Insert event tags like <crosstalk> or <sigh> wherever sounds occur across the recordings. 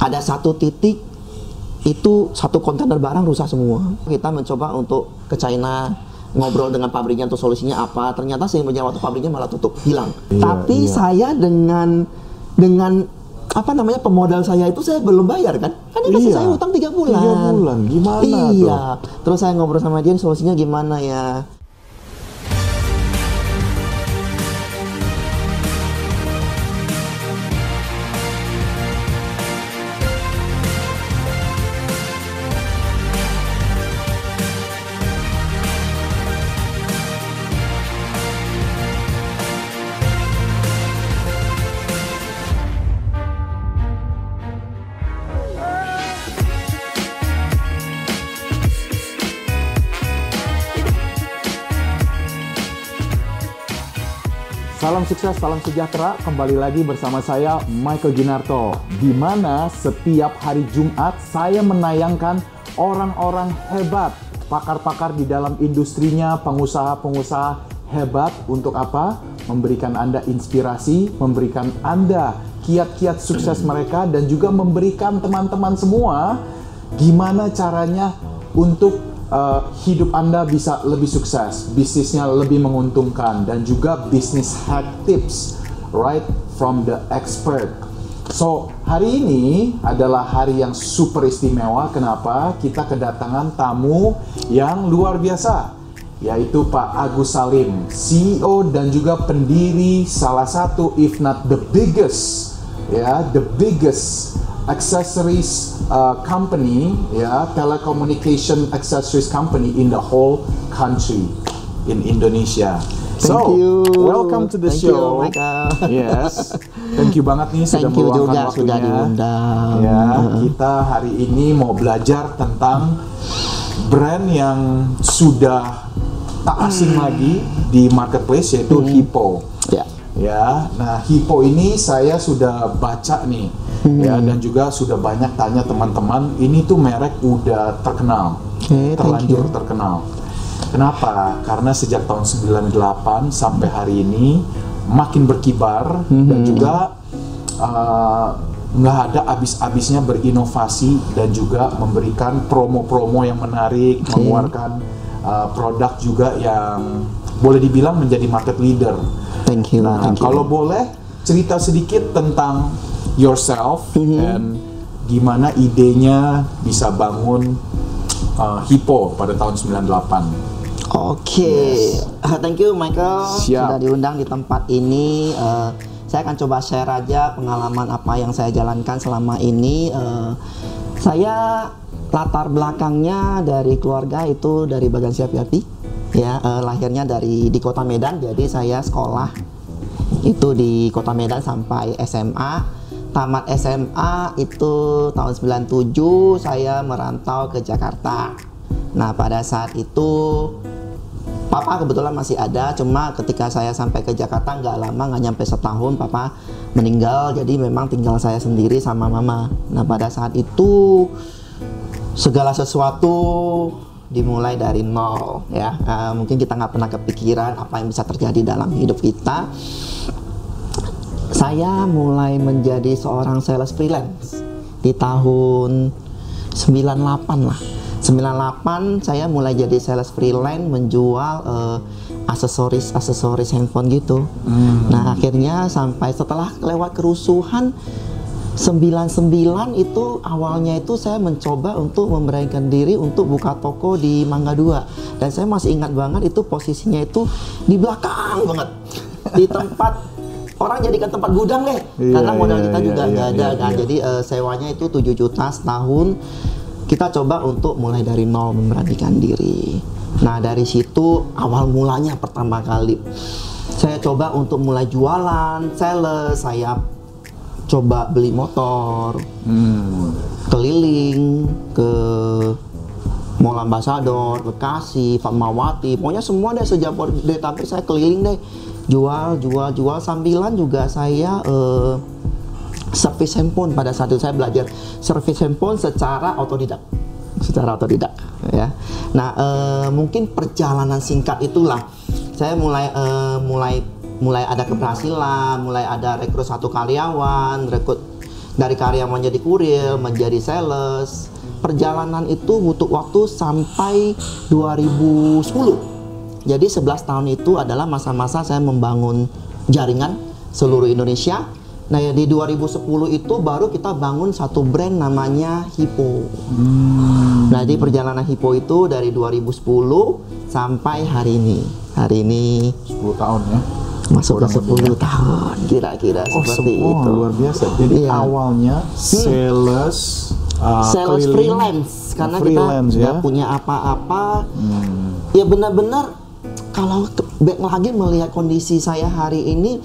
Ada satu titik itu satu kontainer barang rusak semua. Kita mencoba untuk ke China ngobrol dengan pabriknya untuk solusinya apa. Ternyata berjalan waktu pabriknya malah tutup, hilang. Iya, Tapi iya. saya dengan dengan apa namanya pemodal saya itu saya belum bayar kan? Kan dia kasih Iya. saya utang tiga bulan. Tiga bulan, gimana Iya. Terus saya ngobrol sama dia solusinya gimana ya? Sukses, salam sejahtera. Kembali lagi bersama saya Michael Ginarto. Di mana setiap hari Jumat saya menayangkan orang-orang hebat, pakar-pakar di dalam industrinya, pengusaha-pengusaha hebat untuk apa? Memberikan Anda inspirasi, memberikan Anda kiat-kiat sukses mereka dan juga memberikan teman-teman semua gimana caranya untuk uh, hidup Anda bisa lebih sukses, bisnisnya lebih menguntungkan, dan juga business hack tips, right from the expert. So, hari ini adalah hari yang super istimewa. Kenapa? Kita kedatangan tamu yang luar biasa, yaitu Pak Agus Salim, CEO dan juga pendiri salah satu, if not the biggest, ya, the biggest accessories uh, company, ya, telecommunication accessories company in the whole country in Indonesia. Thank so, you. welcome to the Thank you, show. Michael. <laughs> yes, thank you banget nih sudah Thank you juga waktunya. sudah diundang. Ya, kita hari ini mau belajar tentang brand yang sudah tak asing Hmm. lagi di marketplace yaitu Hippo. Ya. Nah Hippo ini saya sudah baca nih, Hmm. ya dan juga sudah banyak tanya teman-teman. Ini tuh merek udah terkenal, thank terlanjur terkenal. Kenapa? Karena sejak tahun 98 sampai hari ini makin berkibar Hmm. dan juga uh, nggak ada habis-habisnya berinovasi dan juga memberikan promo-promo yang menarik, mengeluarkan uh, produk juga yang boleh dibilang menjadi market leader. Thank you. Nah, thank you. kalau boleh cerita sedikit tentang yourself Mhm. dan gimana idenya bisa bangun uh, Hippo pada tahun 98. Oke, Ah, thank you Michael Siap. sudah diundang di tempat ini. Eh, saya akan coba share aja pengalaman apa yang saya jalankan selama ini. Eh, saya latar belakangnya dari keluarga itu dari Bagan Siap Yati, ya eh, lahirnya dari di kota Medan. Jadi saya sekolah itu di kota Medan sampai SMA. Tamat SMA itu tahun 97 saya merantau ke Jakarta. Nah, pada saat itu Papa kebetulan masih ada, cuma ketika saya sampai ke Jakarta nggak lama, nggak nyampe setahun, Papa meninggal, jadi memang tinggal saya sendiri sama Mama. Nah pada saat itu segala sesuatu dimulai dari nol, ya. Eh, mungkin kita nggak pernah kepikiran apa yang bisa terjadi dalam hidup kita. Saya mulai menjadi seorang sales freelance di tahun 98 lah. 98 saya mulai jadi sales freelance menjual eh, aksesoris aksesoris handphone gitu. Nah, akhirnya sampai setelah lewat kerusuhan 99 itu awalnya itu saya mencoba untuk memberanikan diri untuk buka toko di Mangga 2 dan saya masih ingat banget itu posisinya itu di belakang banget. Di tempat <laughs> orang jadikan tempat gudang deh. Iya, karena modal iya, kita iya, juga iya, nggak ada iya, kan. iya. jadi eh, sewanya itu 7 juta setahun. Kita coba untuk mulai dari nol memberanikan diri. Nah dari situ awal mulanya pertama kali saya coba untuk mulai jualan sales saya coba beli motor, Hmm. keliling ke Mall Ambassador, Bekasi, Fatmawati, pokoknya semua deh sejak Jabodetabek saya keliling deh, jual, jual, jual. Sambilan juga saya eh, servis handphone pada saat itu saya belajar servis handphone secara otodidak, secara otodidak, ya. Nah, eh, mungkin perjalanan singkat itulah saya mulai eh, mulai mulai ada keberhasilan, mulai ada rekrut satu karyawan, rekrut dari karyawan jadi kurir, menjadi sales. Perjalanan itu butuh waktu sampai 2010. Jadi 11 tahun itu adalah masa-masa saya membangun jaringan seluruh Indonesia. Nah, ya, di 2010 itu baru kita bangun satu brand namanya Hippo. Nah, di perjalanan Hippo itu dari 2010 sampai hari ini. Hari ini 10 tahun ya. Masuk ke Kurang 10 tahun kira-kira Oh, seperti semua itu. luar biasa. Jadi Iya. awalnya sales uh, sales keliling, freelance karena freelance kita ya. nggak punya apa-apa Hmm. ya benar-benar kalau ke- back lagi melihat kondisi saya hari ini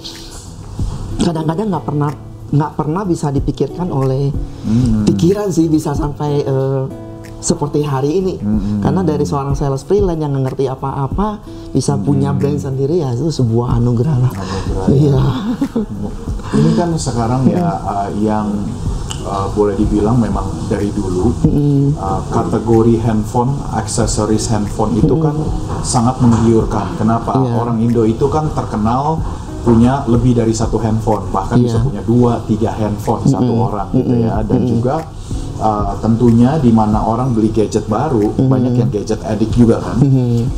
kadang-kadang nggak pernah nggak pernah bisa dipikirkan oleh Hmm. pikiran sih bisa sampai eh, seperti hari ini Hmm. karena dari seorang sales freelance yang ngerti apa-apa bisa Hmm. punya brand sendiri ya itu sebuah anugerah lah iya <laughs> Ini kan sekarang ya uh, yang uh, boleh dibilang memang dari dulu uh, kategori handphone, aksesoris handphone itu kan sangat menggiurkan. Kenapa? Iya. Orang Indo itu kan terkenal punya lebih dari satu handphone, bahkan bisa Iya. punya dua, tiga handphone satu orang gitu ya. Dan juga uh, tentunya di mana orang beli gadget baru, banyak yang gadget addict juga kan.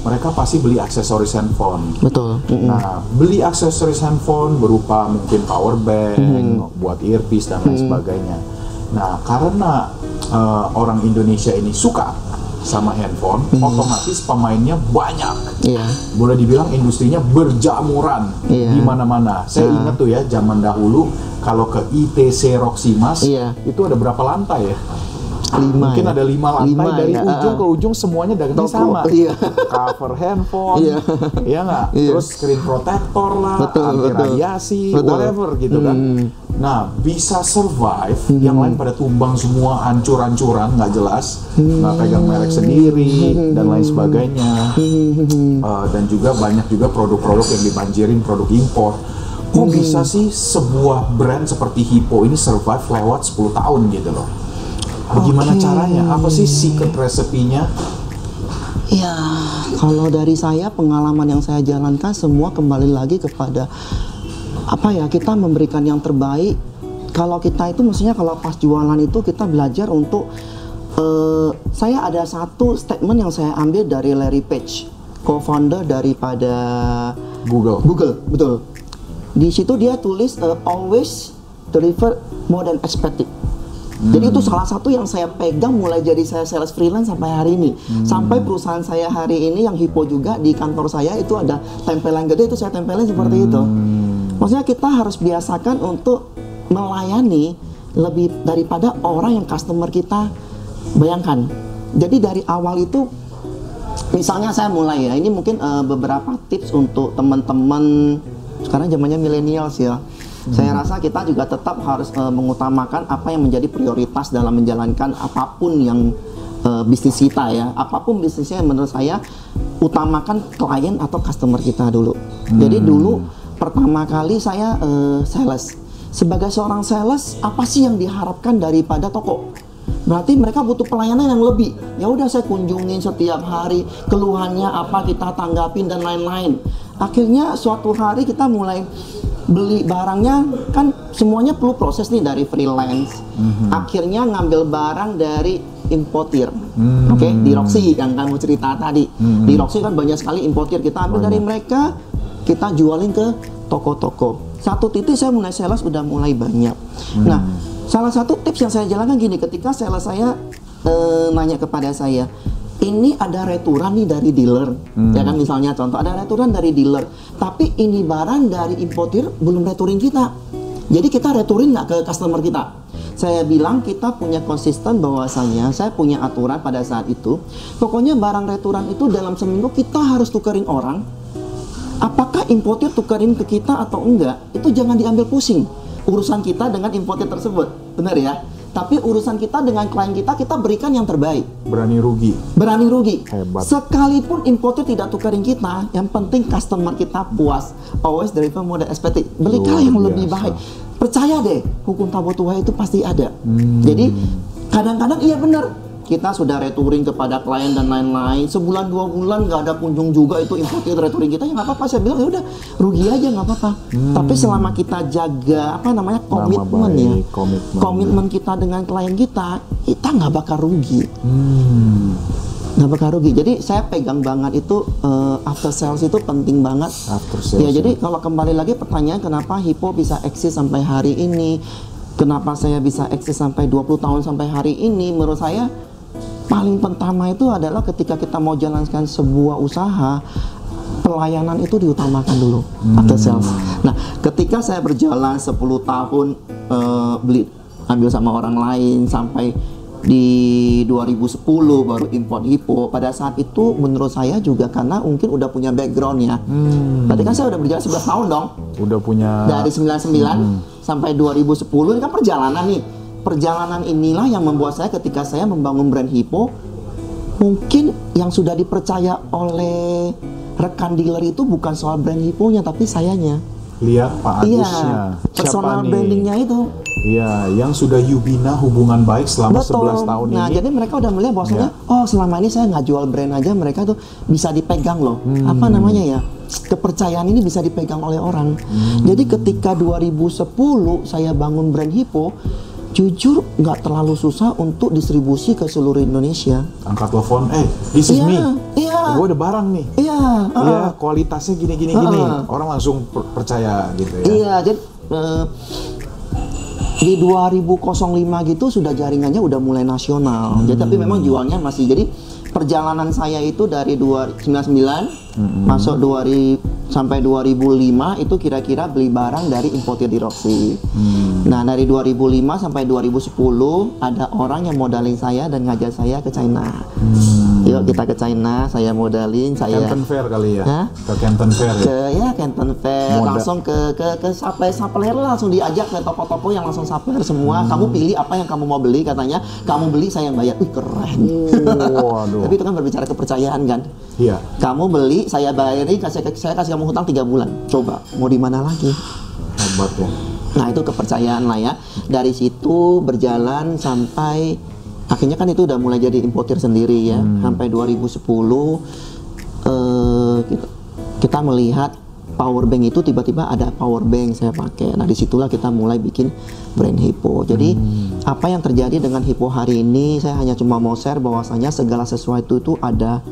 Mereka pasti beli aksesoris handphone. betul Mm-mm. Nah, beli aksesoris handphone berupa mungkin power bank, buat earpiece dan lain sebagainya. Nah, karena eh, orang Indonesia ini suka sama handphone, otomatis pemainnya banyak. iya Boleh dibilang industrinya berjamuran Iya. di mana-mana. Saya Nah. ingat tuh ya, zaman dahulu kalau ke ITC Roximas Iya. itu ada berapa lantai ya? Lima Mungkin ya. ada lima lantai Lima dari ya, ujung ah, ke ujung semuanya dagangnya Toko, sama. iya. Cover handphone, Iya. iya nggak? Iya. Terus screen protector lah, Betul, anti betul. radiasi, Betul. whatever gitu kan. Hmm. Nah, bisa survive, yang lain pada tumbang semua hancur-hancuran, nggak jelas, Hmm. nggak pegang merek sendiri dan lain sebagainya. Eh, dan juga banyak juga produk-produk yang dibanjirin produk impor. Kok Hmm. bisa sih sebuah brand seperti Hippo ini survive lewat 10 tahun gitu loh? Bagaimana Oke. caranya? Apa sih secret resepinya? Ya, kalau dari saya pengalaman yang saya jalankan semua kembali lagi kepada apa ya kita memberikan yang terbaik. Kalau kita itu maksudnya kalau pas jualan itu kita belajar untuk eh, saya ada satu statement yang saya ambil dari Larry Page, co-founder daripada Google. Google, betul. Di situ dia tulis eh, always deliver more than expected. Jadi itu salah satu yang saya pegang mulai jadi saya sales freelance sampai hari ini. Sampai perusahaan saya hari ini yang Hippo juga di kantor saya itu ada tempelan gede itu saya tempelin seperti itu. Maksudnya kita harus biasakan untuk melayani lebih daripada orang yang customer kita bayangkan. Jadi dari awal itu misalnya saya mulai ya ini mungkin eh, beberapa tips untuk teman-teman sekarang zamannya millennials ya saya rasa kita juga tetap harus eh, mengutamakan apa yang menjadi prioritas dalam menjalankan apa pun yang eh, bisnis kita ya. Apa pun bisnisnya menurut saya utamakan klien atau customer kita dulu. Jadi dulu pertama kali saya eh, sales. Sebagai seorang sales apa sih yang diharapkan daripada toko? Berarti mereka butuh pelayanan yang lebih. Ya udah saya kunjungin setiap hari, keluhannya apa kita tanggapin dan lain-lain. Akhirnya suatu hari kita mulai beli barangnya kan semuanya perlu proses nih dari freelance. Akhirnya ngambil barang dari importir. Oke, di Roxy yang kamu cerita tadi. Di Roxy kan banyak sekali importir kita ambil dari mereka, kita jualin ke toko-toko. Satu titik saya mulai sales udah mulai banyak. Nah, salah satu tips yang saya jalankan gini, ketika sales saya eh, nanya kepada saya, ini ada returan nih dari dealer, ya kan misalnya contoh ada returan dari dealer, tapi ini barang dari importir belum returin kita. Jadi kita returin nggak ke customer kita? Saya bilang kita punya konsisten bahwasanya saya punya aturan pada saat itu. Pokoknya barang returan itu dalam seminggu kita harus tukerin orang. Apakah importir tukerin ke kita atau enggak? Itu jangan diambil pusing. urusan kita dengan importer tersebut, benar ya. Tapi urusan kita dengan klien kita, kita berikan yang terbaik. Berani rugi. Berani rugi. Hebat. Sekalipun importer tidak tukarin kita, yang penting customer kita puas. Always deliver more than expected. Belikan yang lebih biasa. baik. Percaya deh, hukum tabu tua itu pasti ada. Hmm. Jadi kadang-kadang iya benar. Kita sudah retouring kepada klien dan lain-lain. Sebulan dua bulan nggak ada kunjung juga itu importer retouring kita ya nggak apa-apa. Saya bilang ya udah rugi aja nggak apa-apa. Tapi selama kita jaga apa namanya komitmen ya, komitmen. komitmen kita dengan klien kita, kita nggak bakal rugi Hmm. nggak bakal rugi. Jadi saya pegang banget itu eh, after sales itu penting banget. After sales, Ya ya. jadi kalau kembali lagi pertanyaan kenapa Hippo bisa eksis sampai hari ini? Kenapa saya bisa eksis sampai 20 tahun sampai hari ini? Menurut saya paling pertama itu adalah ketika kita mau jalankan sebuah usaha pelayanan itu diutamakan dulu after sales. Nah, ketika saya berjalan 10 tahun eh, beli ambil sama orang lain sampai di 2010 baru import Hippo pada saat itu menurut saya juga karena mungkin udah punya background ya. Berarti kan saya udah berjalan 11 tahun dong. Udah punya dari 99 sampai 2010 ini kan perjalanan nih perjalanan inilah yang membuat saya ketika saya membangun brand Hippo mungkin yang sudah dipercaya oleh rekan dealer itu bukan soal brand Hippo-nya tapi sayanya lihat Pak Agusnya. iya personal Siapa nih? brandingnya itu Iya, yang sudah you bina hubungan baik selama 11 tahun nah, ini. jadi mereka udah melihat bahwasanya, oh selama ini saya nggak jual brand aja, mereka tuh bisa dipegang loh. Hmm. Apa namanya ya? Kepercayaan ini bisa dipegang oleh orang. Hmm. Jadi ketika 2010 saya bangun brand Hippo, jujur nggak terlalu susah untuk distribusi ke seluruh Indonesia. Angkat telepon, eh, this is Iya, me. iya. Gue ada barang nih. Iya, uh-uh. Iya, kualitasnya gini gini gini. Orang langsung per- percaya gitu ya. Iya, jadi eh, di 2005 gitu sudah jaringannya udah mulai nasional. Jadi tapi memang jualnya masih jadi perjalanan saya itu dari 299 masuk 2000 sampai 2005 itu kira-kira beli barang dari importer di Roxy. Nah, dari 2005 sampai 2010 ada orang yang modalin saya dan ngajak saya ke China. Yuk kita ke China, saya modalin, saya Canton Fair kali ya. Hah? Ke Canton Fair ya. ke ya Canton Fair Moda- langsung ke ke ke supplier supplier langsung diajak ke toko-toko yang langsung supplier semua Hmm. kamu pilih apa yang kamu mau beli katanya kamu beli saya yang bayar wih keren Waduh. <laughs> tapi itu kan berbicara kepercayaan kan Iya. kamu beli saya bayarin kasih saya kasih kamu hutang tiga bulan coba mau di mana lagi Hebat ya. Nah itu kepercayaan lah ya. Dari situ berjalan sampai akhirnya kan itu udah mulai jadi importer sendiri ya. Sampai 2010 eh, kita, kita melihat power bank itu tiba-tiba ada power bank saya pakai. Nah di situlah kita mulai bikin brand Hippo. Jadi apa yang terjadi dengan Hippo hari ini saya hanya cuma mau share bahwasanya segala sesuatu itu ada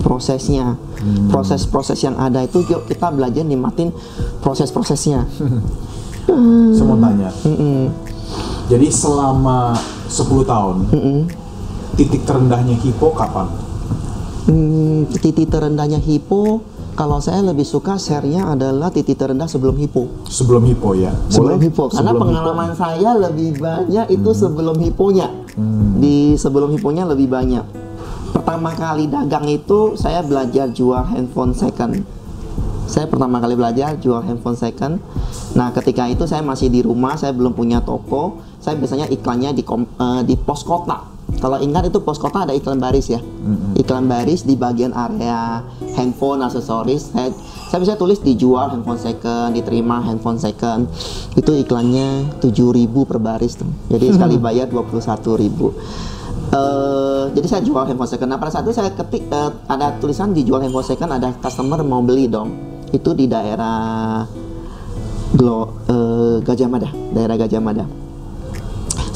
prosesnya. Proses-proses yang ada itu yuk kita belajar nikmatin proses-prosesnya. Saya mau tanya. Jadi selama 10 tahun, titik terendahnya Hippo kapan? Hmm, titik terendahnya Hippo kalau saya lebih suka share-nya adalah titik terendah sebelum Hippo. Sebelum Hippo ya. Sebelum Boleh? Hippo karena Sebelum pengalaman saya lebih banyak itu sebelum Hipponya. Di sebelum Hipponya lebih banyak. Pertama kali dagang itu saya belajar jual handphone second. Saya pertama kali belajar jual handphone second. Nah, ketika itu saya masih di rumah, saya belum punya toko. Saya biasanya iklannya di kom- eh, di pos kota. Kalau ingat itu pos kota ada iklan baris ya. Iklan baris di bagian area handphone aksesoris. Saya, saya bisa tulis dijual handphone second, diterima handphone second. Itu iklannya 7.000 per baris tuh. Jadi <laughs> sekali bayar 21.000. Eh, jadi saya jual handphone second. Nah pada saat itu saya ketik eh, ada tulisan dijual handphone second, ada customer mau beli dong. Itu di daerah Glo, eh, Gajah Mada, daerah Gajah Mada.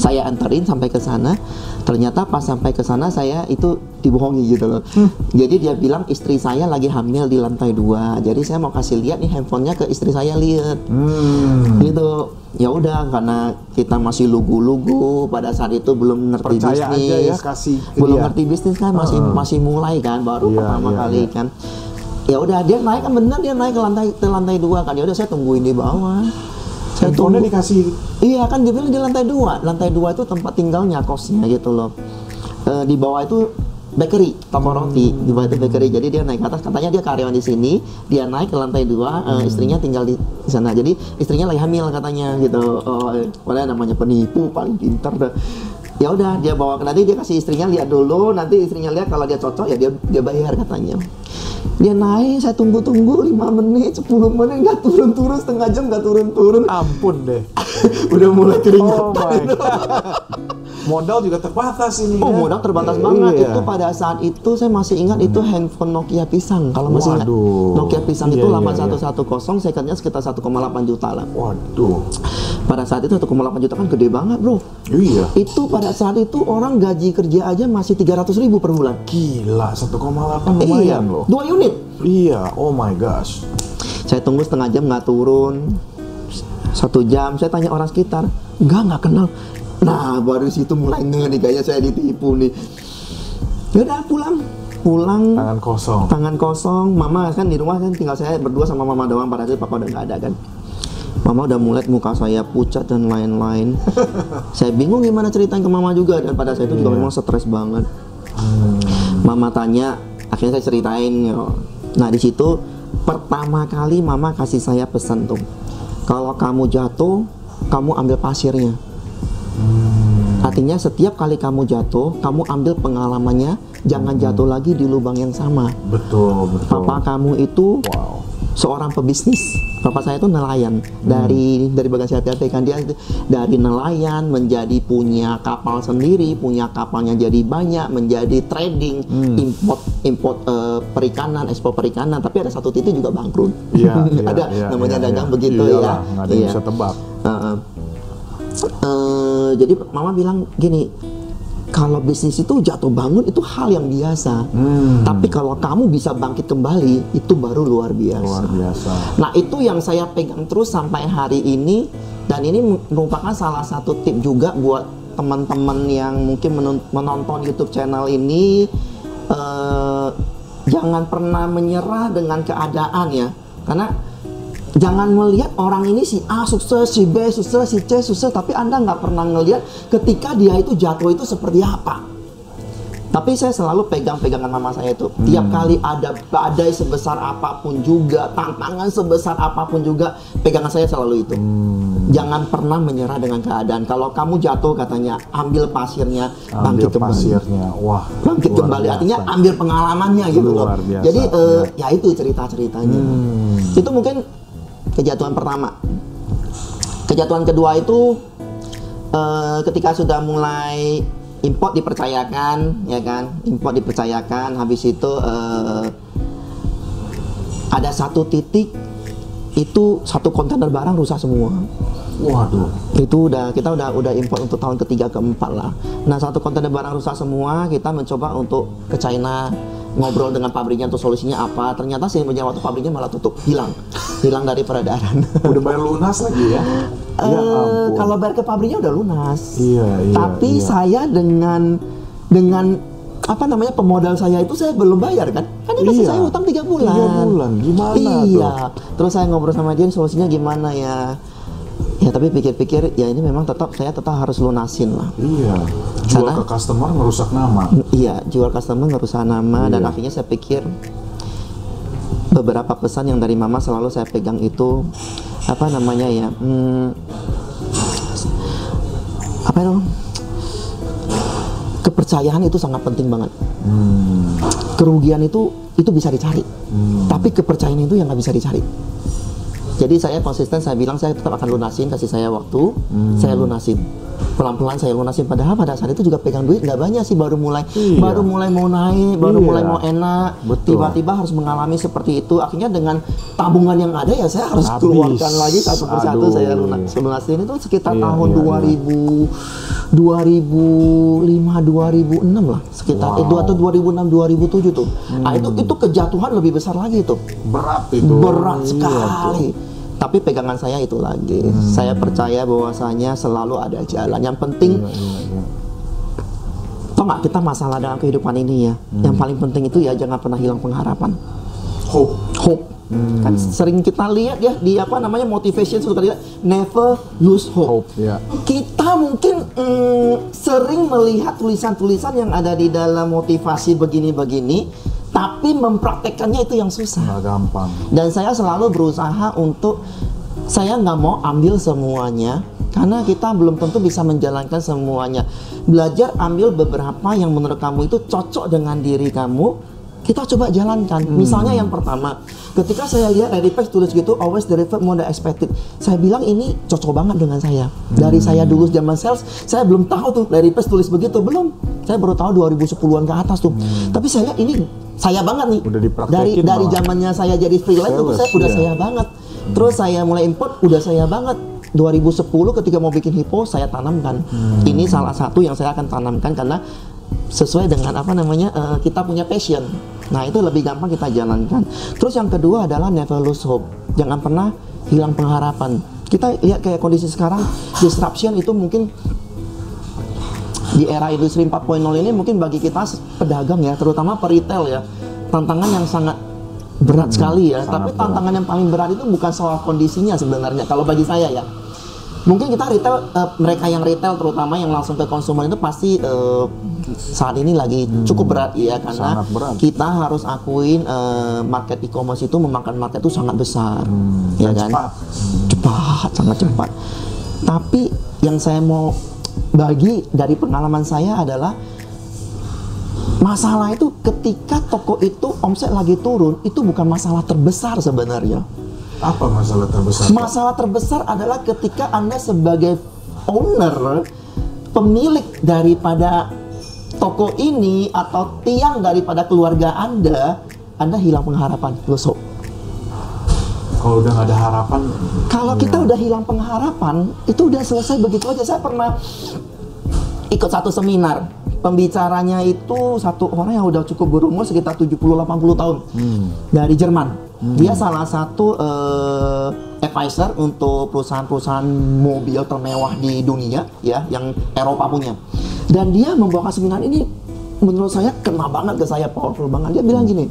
Saya anterin sampai ke sana. Ternyata pas sampai ke sana saya itu dibohongi gitu loh. Jadi dia bilang istri saya lagi hamil di lantai dua. Jadi saya mau kasih lihat nih handphonenya ke istri saya lihat Hmm. gitu ya udah karena kita masih lugu-lugu pada saat itu belum ngerti Percaya aja bisnis ya, kasih belum dia. ngerti bisnis kan masih masih mulai kan baru Iya, pertama iya, kali iya. kan ya udah dia naik kan bener dia naik ke lantai ke lantai dua kan ya udah saya tungguin di bawah saya tunggu dikasih Iya kan dia bilang di lantai dua. Lantai dua itu tempat tinggalnya kosnya gitu loh. Eh, di bawah itu bakery, toko roti di bawah itu bakery. Jadi dia naik ke atas, katanya dia karyawan di sini, dia naik ke lantai dua, eh, istrinya tinggal di, di sana. Jadi istrinya lagi hamil katanya gitu. Oh, padahal namanya penipu paling pintar dah. Ya udah dia bawa nanti dia kasih istrinya lihat dulu, nanti istrinya lihat kalau dia cocok ya dia dia bayar katanya. Dia naik, saya tunggu-tunggu 5 menit, 10 menit nggak turun-turun, setengah jam nggak turun-turun. Ampun deh. <laughs> udah mulai Oh keringetan. my <laughs> Modal juga terbatas ini. Oh ya. modal terbatas Iya. banget itu pada saat itu saya masih ingat itu handphone Nokia pisang kalau masih ingat. Nokia pisang Iya, itu iya, lama iya. 110 secondnya sekitar 1,8 juta lah Waduh. pada saat itu 1,8 juta kan gede banget bro Iya. itu pada saat itu orang gaji kerja aja masih 300 ribu per bulan Gila, 1,8 lumayan iya loh. dua unit Iya, oh my gosh. saya tunggu setengah jam nggak turun satu jam saya tanya orang sekitar nggak nggak kenal nah baru situ mulai nge nih kayaknya saya ditipu nih. Ya udah pulang. Pulang. Tangan kosong. tangan kosong. Mama kan di rumah kan tinggal saya berdua sama mama doang pada saat papa udah nggak ada kan. Mama udah mulai muka saya pucat dan lain-lain. <laughs> Saya bingung gimana ceritain ke mama juga dan pada saat itu juga memang stres banget. Mama tanya akhirnya saya ceritain ya. nah di situ pertama kali mama kasih saya pesan tuh. Kalau kamu jatuh kamu ambil pasirnya Artinya setiap kali kamu jatuh, kamu ambil pengalamannya, jangan jatuh lagi di lubang yang sama. Betul, betul. Papa kamu itu Wow. seorang pebisnis. Papa saya itu nelayan dari dari Bagasi HPP kan dia dari nelayan menjadi punya kapal sendiri, punya kapalnya jadi banyak, menjadi trading, import import eh, perikanan, ekspor perikanan. Tapi ada satu titik juga bangkrut. Iya, <laughs> iya, ada iya, namanya iya, dagang iya. begitu Iyalah, ya. ada yang Iya. bisa tebak. Heeh. Eh, jadi mama bilang gini, kalau bisnis itu jatuh bangun itu hal yang biasa. Hmm. Tapi kalau kamu bisa bangkit kembali itu baru luar biasa. Luar biasa. Nah itu yang saya pegang terus sampai hari ini dan ini merupakan salah satu tip juga buat teman-teman yang mungkin menon- menonton YouTube channel ini eh, jangan pernah menyerah dengan keadaan ya karena jangan melihat orang ini si A sukses, si B sukses, si C sukses tapi anda nggak pernah ngelihat ketika dia itu jatuh itu seperti apa tapi saya selalu pegang pegangan mama saya itu. Tiap kali ada badai sebesar apa pun juga, tantangan sebesar apa pun juga, pegangan saya selalu itu. Jangan pernah menyerah dengan keadaan. Kalau kamu jatuh katanya, ambil pasirnya, Ambil bangkit kembali. pasirnya. Wah. Bangkit kembali. biasa. Artinya ambil pengalamannya gitu loh. Jadi eh, ya. ya itu cerita-ceritanya. Hmm. Itu mungkin kejatuhan pertama. Kejatuhan kedua itu eh, ketika sudah mulai import dipercayakan, ya kan? Import dipercayakan, habis itu eh, ada satu titik itu satu kontainer barang rusak semua. Waduh. Itu udah kita udah udah import untuk tahun ketiga keempat lah. Nah satu kontainer barang rusak semua, kita mencoba untuk ke China ngobrol dengan pabriknya untuk solusinya apa. Ternyata sih waktu pabriknya malah tutup, hilang, hilang dari peredaran. <laughs> Udah bayar lunas lagi ya? Eh, ya ampun. kalau bayar ke pabriknya udah lunas. Iya, iya, Tapi iya. saya dengan dengan apa namanya pemodal saya itu saya belum bayar kan? Kan dia kasih Iya. saya utang tiga bulan. Tiga bulan, gimana Iya. Terus saya ngobrol sama dia solusinya gimana ya? Ya tapi pikir-pikir ya ini memang tetap saya tetap harus lunasin lah. Iya. Jual Karena- ke customer merusak nama. Iya, jual customer ngerusak nama dan Iya. akhirnya saya pikir beberapa pesan yang dari mama selalu saya pegang itu apa namanya ya? hmm, apa itu? Kepercayaan itu sangat penting banget. Hmm. Kerugian itu itu bisa dicari, tapi kepercayaan itu yang nggak bisa dicari. Jadi saya konsisten, saya bilang saya tetap akan lunasin, kasih saya waktu, saya lunasin. Pelan-pelan saya lunasin. Padahal pada saat itu juga pegang duit nggak banyak sih, baru mulai, Iya. baru mulai mau naik, baru Iya. mulai mau enak. Betul. Tiba-tiba harus mengalami seperti itu. Akhirnya dengan tabungan yang ada ya saya harus Habis. keluarkan lagi satu persatu saya lunas. Lunasin itu sekitar Iya, tahun iya, 2000, 2005, 2006 lah sekitar. Wow. Eh, atau 2006, 2007 tuh. Nah itu itu kejatuhan lebih besar lagi tuh Berat itu. berat Iya, sekali. Tapi pegangan saya itu lagi. Hmm. Saya percaya bahwasanya selalu ada jalan. Yang penting, Iya, iya, iya. tau nggak kita masalah dalam kehidupan ini ya. Hmm. Yang paling penting itu ya jangan pernah hilang pengharapan. Hope. Hope. Kan sering kita lihat ya di apa namanya motivation suka lihat never lose hope. Hope, ya. Kita mungkin mm, sering melihat tulisan-tulisan yang ada di dalam motivasi begini-begini, tapi mempraktekannya itu yang susah. Nggak gampang. Dan saya selalu berusaha untuk saya nggak mau ambil semuanya karena kita belum tentu bisa menjalankan semuanya. Belajar ambil beberapa yang menurut kamu itu cocok dengan diri kamu. Kita coba jalankan. Misalnya yang pertama, ketika saya lihat Page tulis gitu, always deliver more than expected. Saya bilang ini cocok banget dengan saya. Dari saya dulu zaman sales, saya belum tahu tuh Page tulis begitu, belum. Saya baru tahu 2010-an ke atas tuh. Tapi saya lihat ini saya banget nih. Udah dari dari malah. zamannya saya jadi freelance itu saya udah iya. saya banget. Terus saya mulai import udah saya banget. 2010 ketika mau bikin hipo saya tanamkan. Ini salah satu yang saya akan tanamkan karena sesuai dengan apa namanya eh, kita punya passion. Nah itu lebih gampang kita jalankan. Terus yang kedua adalah never lose hope. Jangan pernah hilang pengharapan. Kita lihat kayak kondisi sekarang disruption itu mungkin di era industri 4.0 ini mungkin bagi kita pedagang ya, terutama peritel ya, tantangan yang sangat berat sekali ya. Tapi berat. tantangan yang paling berat itu bukan soal kondisinya sebenarnya. Kalau bagi saya ya, mungkin kita retail eh, mereka yang retail terutama yang langsung ke konsumen itu pasti eh, saat ini lagi cukup berat ya karena berat. kita harus akuin eh, market e-commerce itu memakan market itu sangat besar, ya dan kan? cepat. cepat, sangat cepat. Tapi yang saya mau bagi dari pengalaman saya adalah masalah itu ketika toko itu omset lagi turun itu bukan masalah terbesar sebenarnya. Apa masalah terbesar? Masalah terbesar adalah ketika Anda sebagai owner, pemilik daripada toko ini atau tiang daripada keluarga Anda, Anda hilang pengharapan. Hope. Kalau udah nggak ada harapan, Kalau kita udah hilang pengharapan, itu udah selesai begitu aja. Saya pernah ikut satu seminar. Pembicaranya itu satu orang yang udah cukup berumur sekitar 70-80 tahun dari Jerman. Dia salah satu eh, advisor untuk perusahaan-perusahaan mobil termewah di dunia ya, yang Eropa punya. Dan dia membawakan seminar ini menurut saya kena banget ke saya, powerful banget. Dia bilang gini,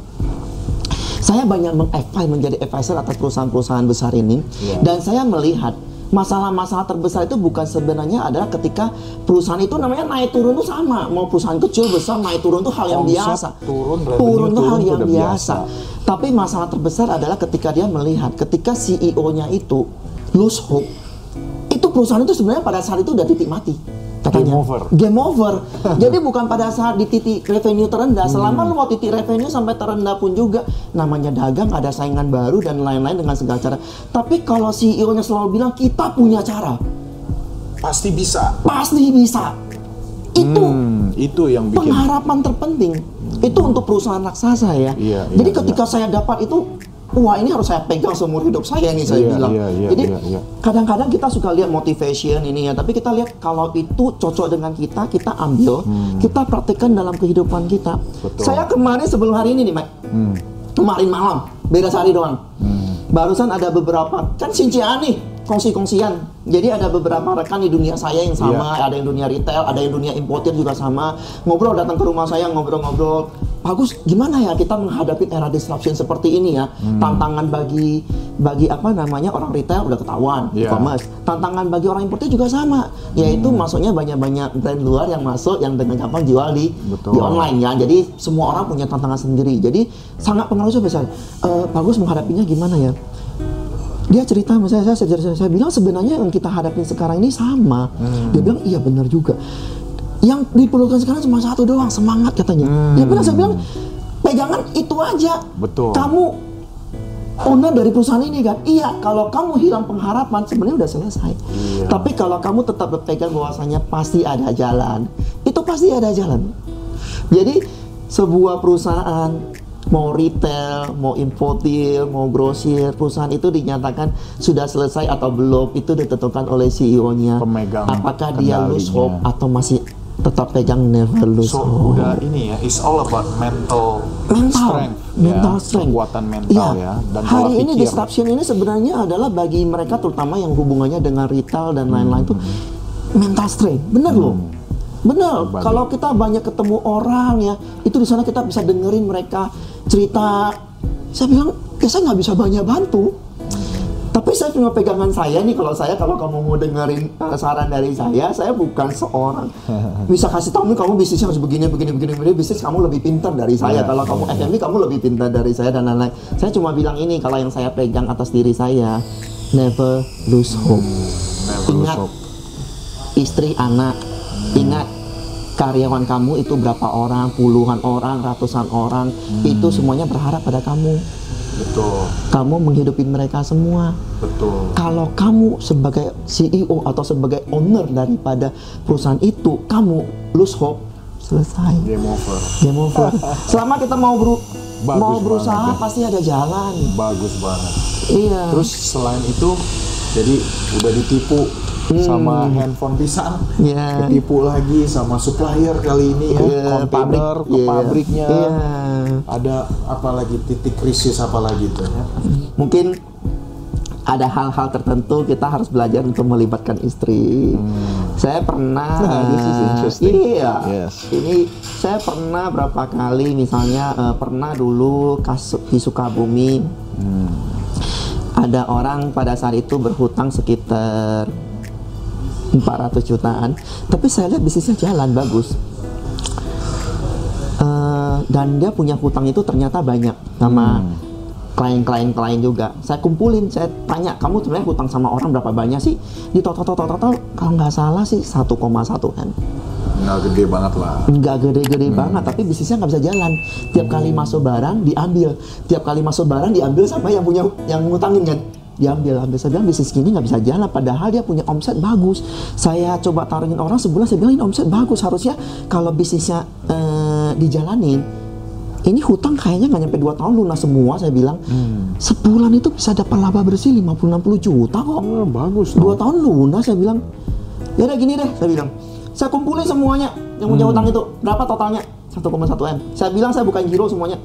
saya banyak meng-advise menjadi advisor atas perusahaan-perusahaan besar ini Iya. dan saya melihat masalah-masalah terbesar itu bukan sebenarnya adalah ketika perusahaan itu namanya naik turun itu sama mau perusahaan kecil besar naik turun itu hal yang Omset biasa turun, turun itu hal turun yang biasa. biasa. tapi masalah terbesar adalah ketika dia melihat ketika CEO-nya itu lose hope itu perusahaan itu sebenarnya pada saat itu udah titik mati katanya Game over. game over. <laughs> Jadi bukan pada saat di titik revenue terendah, selama lu mau titik revenue sampai terendah pun juga namanya dagang ada saingan baru dan lain-lain dengan segala cara. Tapi kalau CEO-nya selalu bilang kita punya cara, pasti bisa. pasti bisa. Itu Hmm, itu yang bikin pengharapan terpenting. Itu untuk perusahaan raksasa ya. Iya, Jadi iya, ketika saya dapat itu Wah ini harus saya pegang seumur hidup saya nih saya Iya, bilang. iya, iya, Jadi iya, iya. kadang-kadang kita suka lihat motivation ini ya, tapi kita lihat kalau itu cocok dengan kita, kita ambil, kita praktekkan dalam kehidupan kita. Hmm. Betul. Saya kemarin sebelum hari ini nih, Mike, Hmm. kemarin malam, beda sehari doang. Barusan ada beberapa, kan sincian nih, kongsi-kongsian. Jadi ada beberapa rekan di dunia saya yang sama, Iya. ada yang dunia retail, ada yang dunia importir juga sama. Ngobrol datang ke rumah saya, ngobrol-ngobrol. Bagus, gimana ya kita menghadapi era disruption seperti ini ya? Hmm. Tantangan bagi bagi apa namanya orang retail udah ketahuan, Iya. e-commerce. Tantangan bagi orang importir juga sama, yaitu Hmm. masuknya banyak-banyak brand luar yang masuk yang dengan gampang jual di Betul. di online ya. Jadi semua orang punya tantangan sendiri. Jadi sangat pengaruh besar. Eh, bagus menghadapinya gimana ya? Dia cerita sama saya, saya, saya, saya bilang sebenarnya yang kita hadapin sekarang ini sama. Dia bilang iya benar juga. Yang diperlukan sekarang cuma satu doang, semangat katanya. Dia bilang saya bilang pegangan itu aja. Betul. Kamu owner dari perusahaan ini kan? Iya, kalau kamu hilang pengharapan sebenarnya udah selesai. Iya. Tapi kalau kamu tetap berpegang bahwasanya pasti ada jalan, itu pasti ada jalan. Jadi sebuah perusahaan mau retail, mau importir, mau grosir, perusahaan itu dinyatakan sudah selesai atau belum itu ditentukan oleh CEO-nya. Pemegang Apakah dia lose kendalinya. hope atau masih tetap pegang never lose So hope. udah ini ya, it's all about mental mental, strength, mental ya, strength, kekuatan mental ya, dan pola hari ini pikir. disruption ini sebenarnya adalah bagi mereka terutama yang hubungannya dengan retail dan lain-lain itu mental strength, bener loh, bener. Berbagi. Kalau kita banyak ketemu orang ya, itu di sana kita bisa dengerin mereka cerita. Saya bilang ya saya nggak bisa banyak bantu. Tapi saya cuma pegangan saya nih kalau saya kalau kamu mau dengerin uh, saran dari saya, saya bukan seorang <laughs> bisa kasih tahu nih kamu bisnisnya harus begini begini begini begini bisnis kamu lebih pintar dari saya. Iya. Kalau kamu F&B kamu lebih pintar dari saya dan lain-lain. Saya cuma bilang ini kalau yang saya pegang atas diri saya, never lose hope. Never lose Ingat hope. istri, anak, ingat karyawan kamu itu berapa orang, puluhan orang, ratusan orang, itu semuanya berharap pada kamu. Betul, Kamu menghidupi mereka semua. betul. Kalau kamu sebagai CEO atau sebagai owner daripada perusahaan itu, kamu lose hope, selesai. Game over. Game over. <laughs> Selama kita mau beru- Bagus mau berusaha banget, ya. pasti ada jalan. Bagus banget. Iya. Terus selain itu, jadi udah ditipu sama handphone pisang, Iya. ketipu lagi sama supplier kali ini ya, Iya, kontainer ke Iya. pabriknya. Iya. Ada apa lagi titik krisis apa lagi tuh ya? Mungkin ada hal-hal tertentu kita harus belajar untuk melibatkan istri. Saya pernah, Nah, this is interesting. iya, Yes. ini saya pernah berapa kali, misalnya eh, pernah dulu kasus di Sukabumi, ada orang pada saat itu berhutang sekitar 400 jutaan, tapi saya lihat bisnisnya jalan bagus. Eh, dan dia punya hutang itu ternyata banyak sama klien-klien klien juga. Saya kumpulin, saya tanya, kamu sebenarnya hutang sama orang berapa banyak sih? Di total total total kalau nggak salah sih 1,1 kan. Nggak gede banget lah. Nggak gede-gede banget, tapi bisnisnya nggak bisa jalan. Tiap kali masuk barang diambil, tiap kali masuk barang diambil sama yang punya yang ngutangin kan. Diambil, ambil saya bilang bisnis gini nggak bisa jalan. Padahal dia punya omset bagus. Saya coba taruhin orang sebulan, saya bilang ini omset bagus. Harusnya kalau bisnisnya eh, dijalanin, ini hutang kayaknya nggak nyampe 2 tahun lunas semua saya bilang. Sebulan itu bisa dapat laba bersih 50-60 juta kok. Oh, bagus dua dong. tahun lunas saya bilang. Ya udah gini deh saya bilang. Saya kumpulin semuanya yang punya hutang itu. Berapa totalnya? 1,1 m. Saya bilang saya bukan giro semuanya.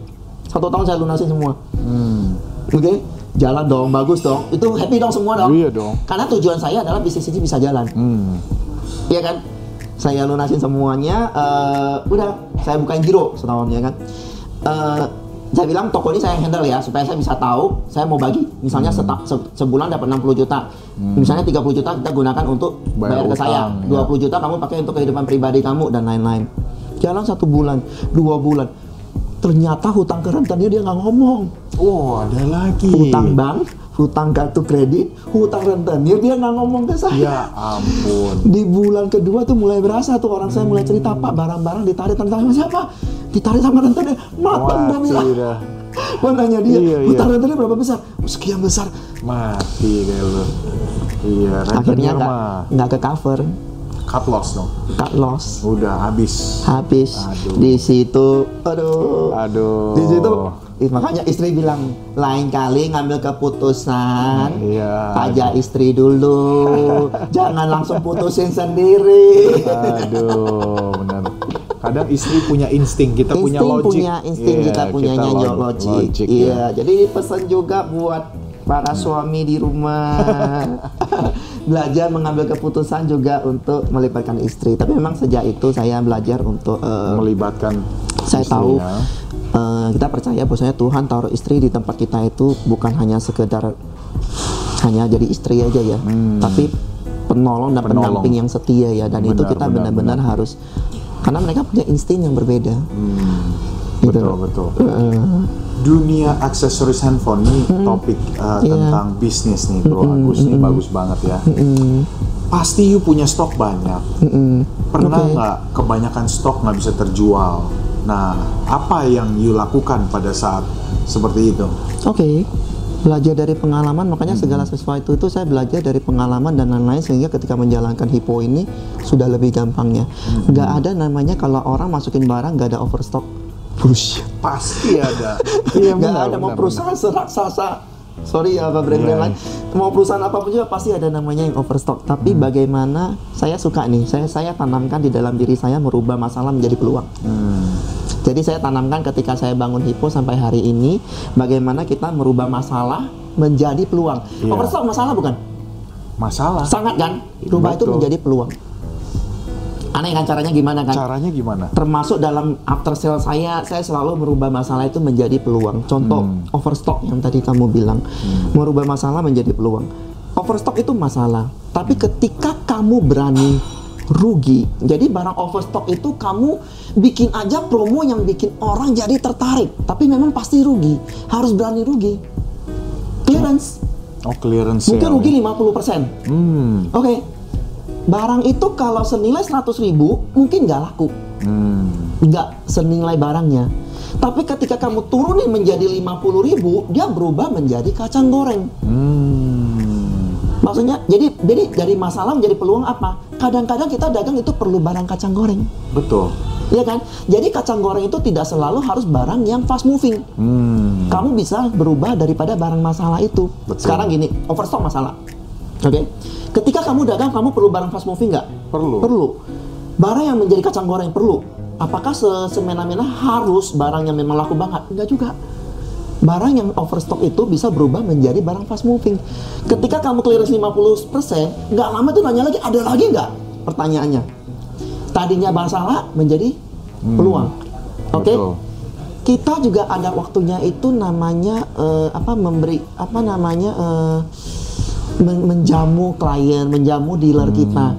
Satu tahun saya lunasin semua. Hmm. oke jalan dong bagus dong itu happy dong semua dong Iya dong. karena tujuan saya adalah bisnis ini bisa jalan Hmm. Iya kan? Saya lunasin semuanya. eh, udah, saya bukain giro setahun ya kan. Eh, saya bilang toko ini saya handle ya supaya saya bisa tahu saya mau bagi. Misalnya seta- se- sebulan dapat 60 juta. Misalnya 30 juta kita gunakan untuk Bayar bayar, ke saya. utang, 20 juta kamu pakai untuk kehidupan pribadi kamu dan lain-lain. Jalan satu bulan, dua bulan. Ternyata hutang ke rentenir dia nggak ngomong. Oh, ada lagi. Hutang bank, hutang kartu kredit, hutang rentenir dia nggak ngomong ke saya Ya ampun. <laughs> di bulan kedua tuh mulai berasa tuh orang saya mulai cerita pak barang-barang ditarik tentang sama siapa ditarik sama rentenir mateng dia bilang dah. Gua nanya dia Iya, iya. hutang rentenir berapa besar "Oh, sekian besar Mati deh lu. Iya, akhirnya nggak mah nggak ke cover cut loss dong. cut loss Udah habis. habis Aduh. di situ aduh Aduh. di situ makanya istri bilang lain kali ngambil keputusan Iya. pajak istri dulu <laughs> jangan langsung putusin sendiri Aduh, benar. Kadang istri punya insting, kita punya insting logik. punya insting Iya, kita punya kita nyanyi log- logik, logik, iya ya. jadi pesan juga buat para suami di rumah <laughs> belajar mengambil keputusan juga untuk melibatkan istri tapi memang sejak itu saya belajar untuk eh, melibatkan saya tahu istrinya. eh, kita percaya bahwasanya Tuhan taruh istri di tempat kita itu bukan hanya sekedar hanya jadi istri aja ya, tapi penolong dan Hmm. Penolong. pendamping yang setia ya dan itu Benar, kita benar, benar-benar harus karena mereka punya insting yang berbeda. Gitu. Betul, betul. Eh, Dunia aksesoris handphone ini topik uh, Iya. tentang bisnis nih, Bro Agus nih bagus banget ya. Pasti you punya stok banyak. Pernah Oke. nggak kebanyakan stok nggak bisa terjual? Nah, apa yang you lakukan pada saat seperti itu? Oke, belajar dari pengalaman, makanya segala sesuatu itu saya belajar dari pengalaman dan lain-lain sehingga ketika menjalankan hipo ini sudah lebih gampangnya. Nggak ada namanya kalau orang masukin barang nggak ada overstock. Bullshit. Pasti ada. <laughs> Iya, nggak benar, ada mau benar, perusahaan seraksasa. Sorry ya, apa brand-brand Iya. lain. Mau perusahaan apa pun juga pasti ada namanya yang overstock. Tapi Hmm. bagaimana saya suka nih, saya saya tanamkan di dalam diri saya merubah masalah menjadi peluang. Hmm. Jadi saya tanamkan ketika saya bangun Hipo sampai hari ini, bagaimana kita merubah masalah menjadi peluang. Iya. Overstock masalah bukan? Masalah. Sangat kan? Rubah itu menjadi peluang. Aneh kan caranya gimana kan? Caranya gimana? termasuk dalam after sale saya saya selalu merubah masalah itu menjadi peluang contoh Hmm. overstock yang tadi kamu bilang merubah masalah menjadi peluang overstock itu masalah tapi Hmm. ketika kamu berani rugi jadi barang overstock itu kamu bikin aja promo yang bikin orang jadi tertarik tapi memang pasti rugi harus berani rugi clearance Oh clearance mungkin sale. rugi 50% Hmm. oke barang itu kalau senilai 100.000 ribu mungkin nggak laku Hmm. nggak senilai barangnya. Tapi ketika kamu turunin menjadi 50.000 ribu, dia berubah menjadi kacang goreng. Hmm. Maksudnya, jadi jadi dari masalah menjadi peluang apa? Kadang-kadang kita dagang itu perlu barang kacang goreng, Betul. ya kan? Jadi kacang goreng itu tidak selalu harus barang yang fast moving. Hmm. Kamu bisa berubah daripada barang masalah itu. Betul. Sekarang gini, overstock masalah. Oke. Ketika kamu dagang, kamu perlu barang fast moving nggak? Perlu. Perlu. Barang yang menjadi kacang goreng perlu. Apakah se- semena-mena harus barang yang memang laku banget? Enggak juga. Barang yang overstock itu bisa berubah menjadi barang fast moving. Ketika kamu clearance 50%, nggak lama tuh nanya lagi, ada lagi nggak? Pertanyaannya. Tadinya masalah menjadi peluang. Oke? Betul. Kita juga ada waktunya itu namanya eh, apa memberi apa namanya eh, men- menjamu klien, menjamu dealer kita.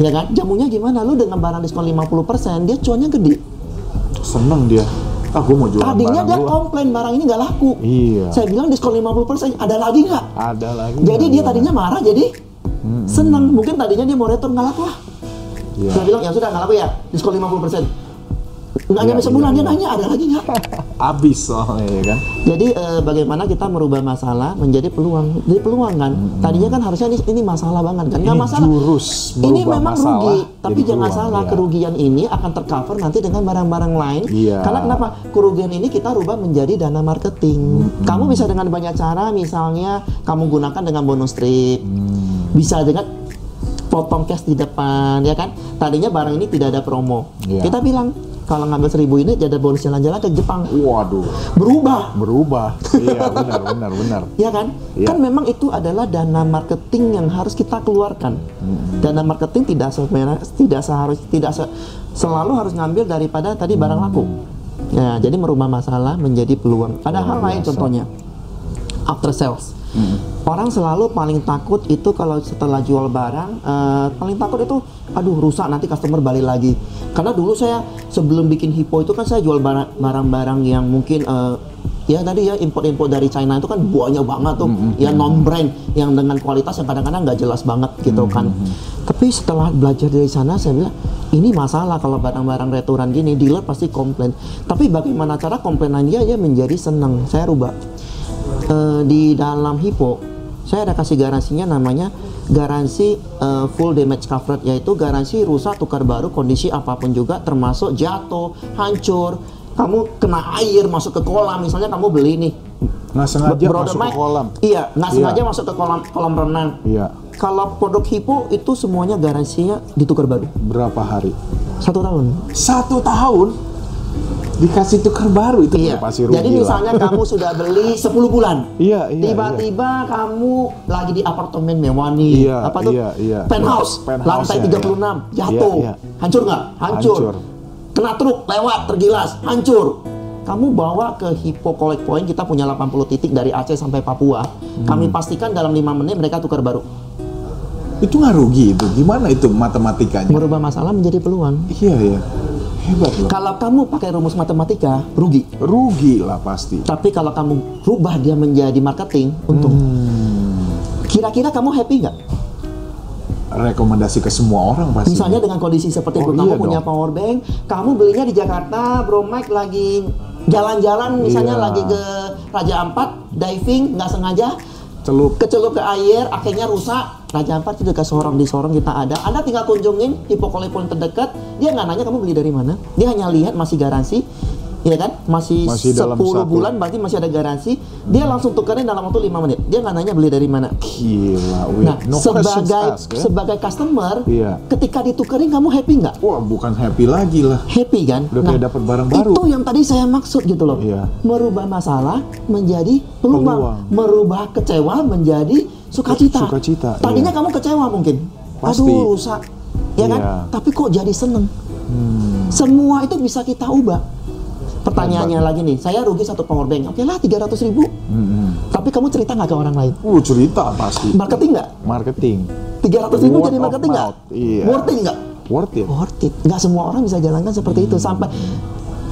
Ya kan? Jamunya gimana? Lu dengan barang diskon 50%, dia cuannya gede. Seneng dia. Ah, gue mau jualan Tadinya dia gua. komplain barang ini nggak laku. Iya. Saya bilang diskon 50%, ada lagi nggak? Ada lagi. Jadi dia ya? tadinya marah, jadi senang. Mungkin tadinya dia mau return nggak laku lah. Iya. Saya bilang ya sudah nggak laku ya, diskon 50%. Nggak nyampe sebulan iya, dia iya. nanya ada lagi nggak? <laughs> Abis soalnya ya kan. Jadi eh, bagaimana kita merubah masalah menjadi peluang? Jadi peluang kan. Tadinya kan harusnya ini, ini masalah banget kan. Nggak masalah. jurus Ini memang masalah rugi, tapi jangan peluang, salah iya. kerugian ini akan tercover nanti dengan barang-barang lain. Iya. Karena kenapa? Kerugian ini kita rubah menjadi dana marketing. Kamu bisa dengan banyak cara, misalnya kamu gunakan dengan bonus strip, Hmm. bisa dengan potong cash di depan, ya kan? Tadinya barang ini tidak ada promo. Iya. Kita bilang kalau ngambil seribu ini ada bonus jalan-jalan ke Jepang. Waduh. Berubah. Berubah. <laughs> iya, benar, benar, benar. Ya kan? Iya. Kan memang itu adalah dana marketing yang harus kita keluarkan. Dana marketing tidak tidak seharus tidak se- selalu harus ngambil daripada tadi barang laku. Ya, jadi merubah masalah menjadi peluang. Ada hal lain contohnya. After sales. Orang selalu paling takut itu kalau setelah jual barang, eh, paling takut itu, aduh rusak nanti customer balik lagi. Karena dulu saya sebelum bikin hipo itu kan saya jual barang- barang-barang yang mungkin eh, ya tadi ya import-import dari China itu kan banyak banget tuh, ya non brand yang dengan kualitas yang kadang-kadang nggak jelas banget gitu kan. Tapi setelah belajar dari sana saya bilang ini masalah kalau barang-barang returan gini dealer pasti komplain. Tapi bagaimana cara komplainan dia dia menjadi senang. Saya rubah eh, di dalam Hippo saya ada kasih garansinya namanya garansi eh, full damage covered yaitu garansi rusak tukar baru kondisi apa pun juga termasuk jatuh hancur kamu kena air masuk ke kolam misalnya kamu beli nih Nggak sengaja Brother masuk ke Mike, kolam. iya nggak Iya. sengaja masuk ke kolam kolam renang Iya. kalau produk Hippo itu semuanya garansinya ditukar baru Berapa hari? satu tahun Satu tahun dikasih tukar baru itu Iya. pasti rugi Jadi lah. misalnya kamu sudah beli 10 bulan. Iya, iya, Tiba-tiba kamu lagi di apartemen mewah nih. Iya, apa tuh? iya, iya. Penthouse, Penthouse lantai ya, 36, jatuh. Iya, iya. Hancur nggak? Hancur. Hancur. Kena truk lewat tergilas, hancur. Kamu bawa ke Hippo Collect Point, kita punya 80 titik dari Aceh sampai Papua. Hmm. Kami pastikan dalam 5 menit mereka tukar baru. itu nggak rugi itu. Gimana itu matematikanya? Merubah masalah menjadi peluang. Iya ya. Hebat loh. Kalau kamu pakai rumus matematika, rugi. Rugi lah pasti. Tapi kalau kamu rubah dia menjadi marketing, untung. Hmm. Kira-kira kamu happy nggak? Rekomendasi ke semua orang pasti. Misalnya dengan kondisi seperti Oh, itu, kamu iya punya dong. power bank, kamu belinya di Jakarta, Bro Mike lagi jalan-jalan, misalnya Iya. lagi ke Raja Ampat, diving, nggak sengaja, celup kecelup ke air, akhirnya rusak. Raja Ampat itu dekat Sorong, di Sorong kita ada. Anda tinggal kunjungin Hippo Point terdekat, dia nggak nanya kamu beli dari mana. Dia hanya lihat masih garansi, ya kan? Masih, Masih 10 dalam satu. bulan, berarti masih ada garansi. Dia langsung tukerin dalam waktu 5 menit. Dia nggak nanya beli dari mana. gila. Wih. Nah, no sebagai asked, ya? sebagai customer, Iya. ketika ditukerin kamu happy nggak? Wah bukan happy lagi lah. Happy kan? Udah kayak dapat barang baru. Itu yang tadi saya maksud gitu loh. Iya. Merubah masalah menjadi peluang. Peluang. Merubah kecewa menjadi sukacita. Sukacita, Tadinya iya. kamu kecewa mungkin. Pasti. Aduh rusak. ya kan? Iya. Tapi kok jadi seneng? Hmm. Semua itu bisa kita ubah. Pertanyaannya lagi nih, saya rugi satu power bank, oke lah 300 ribu. Hmm. Tapi kamu cerita nggak ke orang lain? Uh, cerita pasti. Marketing nggak? Marketing. 300 ribu Word jadi marketing nggak? iya. Worth it nggak? Worth it. Worth it. Nggak semua orang bisa jalankan seperti itu sampai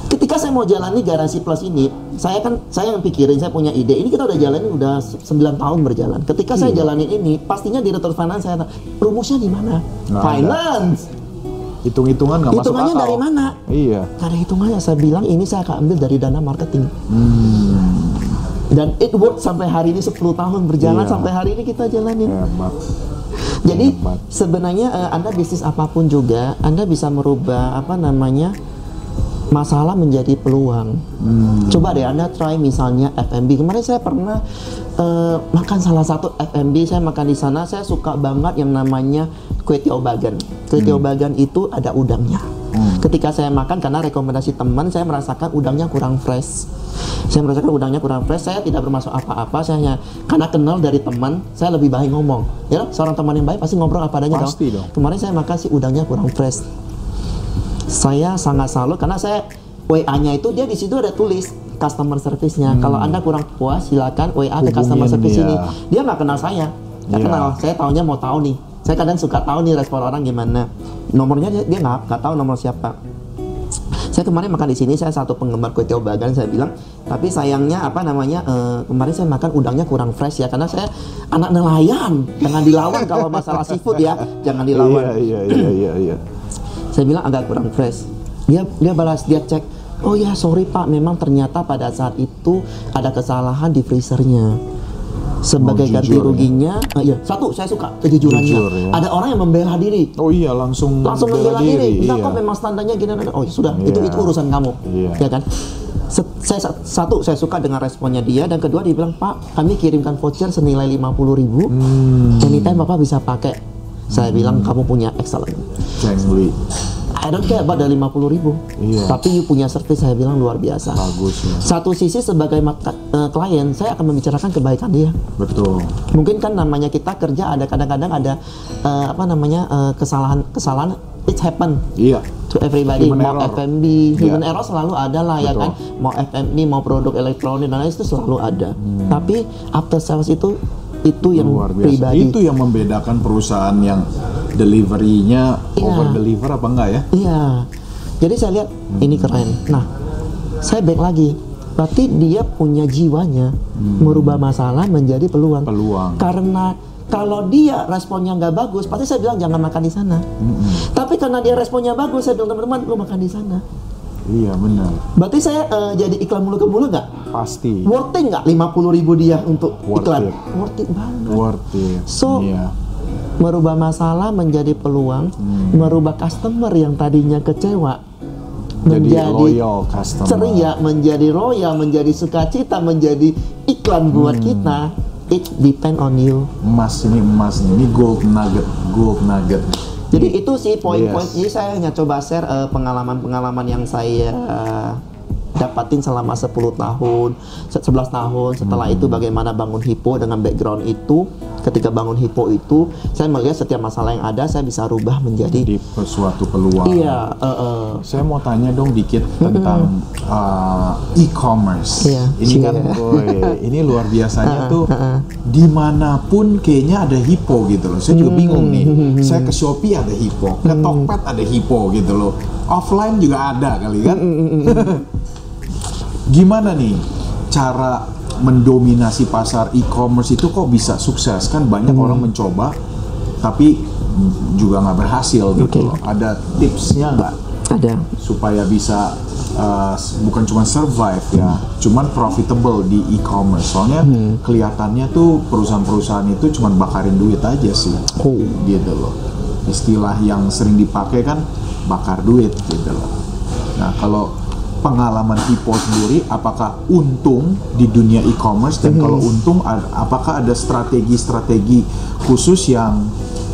ketika saya mau jalani garansi plus ini, saya kan saya yang pikirin, saya punya ide. Ini kita udah jalanin udah 9 tahun berjalan. Ketika saya Iya. jalanin ini, pastinya di return finance saya rumusnya di mana? Nggak ada. Hitung-hitungan nggak masuk Hitungannya akal. dari mana? Iya. Ada hitungannya. Saya bilang ini saya akan ambil dari dana marketing. Hmm. Dan it work sampai hari ini 10 tahun berjalan Iya. sampai hari ini kita jalanin. Hebat. Jadi Hebat. sebenarnya eh, Anda bisnis apa pun juga Anda bisa merubah apa namanya masalah menjadi peluang. Hmm. Coba deh Anda try misalnya F&B. Kemarin saya pernah eh, makan salah satu F&B, saya makan di sana, saya suka banget yang namanya kue tiao bagan. Kue tiao bagan itu ada udangnya. Hmm. Ketika saya makan karena rekomendasi teman, saya merasakan udangnya kurang fresh. Saya merasakan udangnya kurang fresh. Saya tidak bermaksud apa-apa. Saya hanya karena kenal dari teman, saya lebih baik ngomong. Ya, seorang teman yang baik pasti ngobrol apa adanya Pasti dong. Kemarin saya makan si udangnya kurang fresh saya sangat salut karena saya WA-nya itu dia di situ ada tulis customer service-nya. Kalau Anda kurang puas silakan WA ke customer Hmm. Service dia. ini. Dia nggak kenal saya. Nggak Iya. kenal. Saya taunya mau tahu nih. Saya kadang suka tahu nih respon orang gimana. Nomornya dia nggak nggak tahu nomor siapa. Saya kemarin makan di sini, saya satu penggemar kue tiao bagan, saya bilang, tapi sayangnya apa namanya, eh, kemarin saya makan udangnya kurang fresh ya, karena saya anak nelayan, jangan dilawan kalau masalah seafood ya, jangan dilawan. Iya, iya, iya, iya, iya. Saya bilang agak kurang fresh. Dia dia balas dia cek. Oh ya sorry pak, memang ternyata pada saat itu ada kesalahan di freezernya. Sebagai Oh, ganti ya? ruginya, eh, iya satu saya suka kejujurannya. Jujur ya. Ada orang yang membela diri, Oh iya, langsung langsung bela membela diri. Enggak Iya. kok memang standarnya gini, gini. Oh ya sudah, itu Iya. itu urusan kamu, Iya. ya kan? Se- saya satu saya suka dengan responnya dia dan kedua dia bilang pak kami kirimkan voucher senilai 50.000 ribu Hmm. anytime bapak bisa pakai saya bilang kamu punya excellent Cengli. Don't care about the 50 ribu Iya. tapi you punya service saya bilang luar biasa Bagus ya. satu sisi sebagai mat- eh, klien saya akan membicarakan kebaikan dia Betul. mungkin kan namanya kita kerja ada kadang-kadang ada eh, apa namanya eh, kesalahan kesalahan it happen Iya. to everybody Human mau error. F&B human Iya. error selalu ada lah ya kan mau F&B mau produk elektronik dan lain itu selalu ada Hmm. tapi after sales itu itu yang Luar biasa. pribadi Itu yang membedakan perusahaan yang delivery-nya Iya. over deliver apa enggak ya? Iya. Jadi saya lihat ini keren. Nah, saya back lagi. Berarti dia punya jiwanya merubah masalah menjadi peluang. Peluang. Karena kalau dia responnya nggak bagus, pasti saya bilang jangan makan di sana. Tapi karena dia responnya bagus, saya bilang teman-teman lu makan di sana. Iya benar. Berarti saya eh, jadi iklan mulu ke mulu nggak? Pasti. Worth it nggak 50 ribu dia untuk Worth iklan? it. Worth it banget. Worth it. So, iya. merubah masalah menjadi peluang, Hmm. merubah customer yang tadinya kecewa Jadi menjadi loyal customer. ceria, menjadi royal, menjadi sukacita, menjadi iklan buat Hmm. kita. It depend on you. Emas ini emas. Ini gold nugget, gold nugget. Jadi itu sih poin-poin. Yes. Jadi saya hanya coba share eh, pengalaman-pengalaman yang saya eh, dapatin selama 10 tahun, se- 11 tahun. Setelah Hmm. itu bagaimana bangun Hippo dengan background itu. Ketika bangun Hippo itu, saya melihat setiap masalah yang ada saya bisa rubah menjadi Di suatu peluang. iya, eh, eh, Saya mau tanya dong dikit tentang uh, e-commerce. Iya. Ini kan, Iya. ini luar biasanya tuh di mana pun kayaknya ada Hippo gitu loh. Saya juga bingung nih. Saya ke Shopee ada Hippo, ke Tokped ada Hippo gitu loh. Offline juga ada kali kan. <laughs> Gimana nih cara mendominasi pasar e-commerce itu kok bisa sukses kan banyak orang mencoba tapi juga nggak berhasil gitu Oke. loh. Ada tipsnya nggak ada. supaya bisa uh, bukan cuma survive ya, cuman profitable di e-commerce. Soalnya kelihatannya tuh perusahaan-perusahaan itu cuma bakarin duit aja sih, Oh. gitu loh. Istilah yang sering dipakai kan bakar duit gitu loh. Nah kalau pengalaman Hippo sendiri, apakah untung di dunia e-commerce dan kalau untung, apakah ada strategi-strategi khusus yang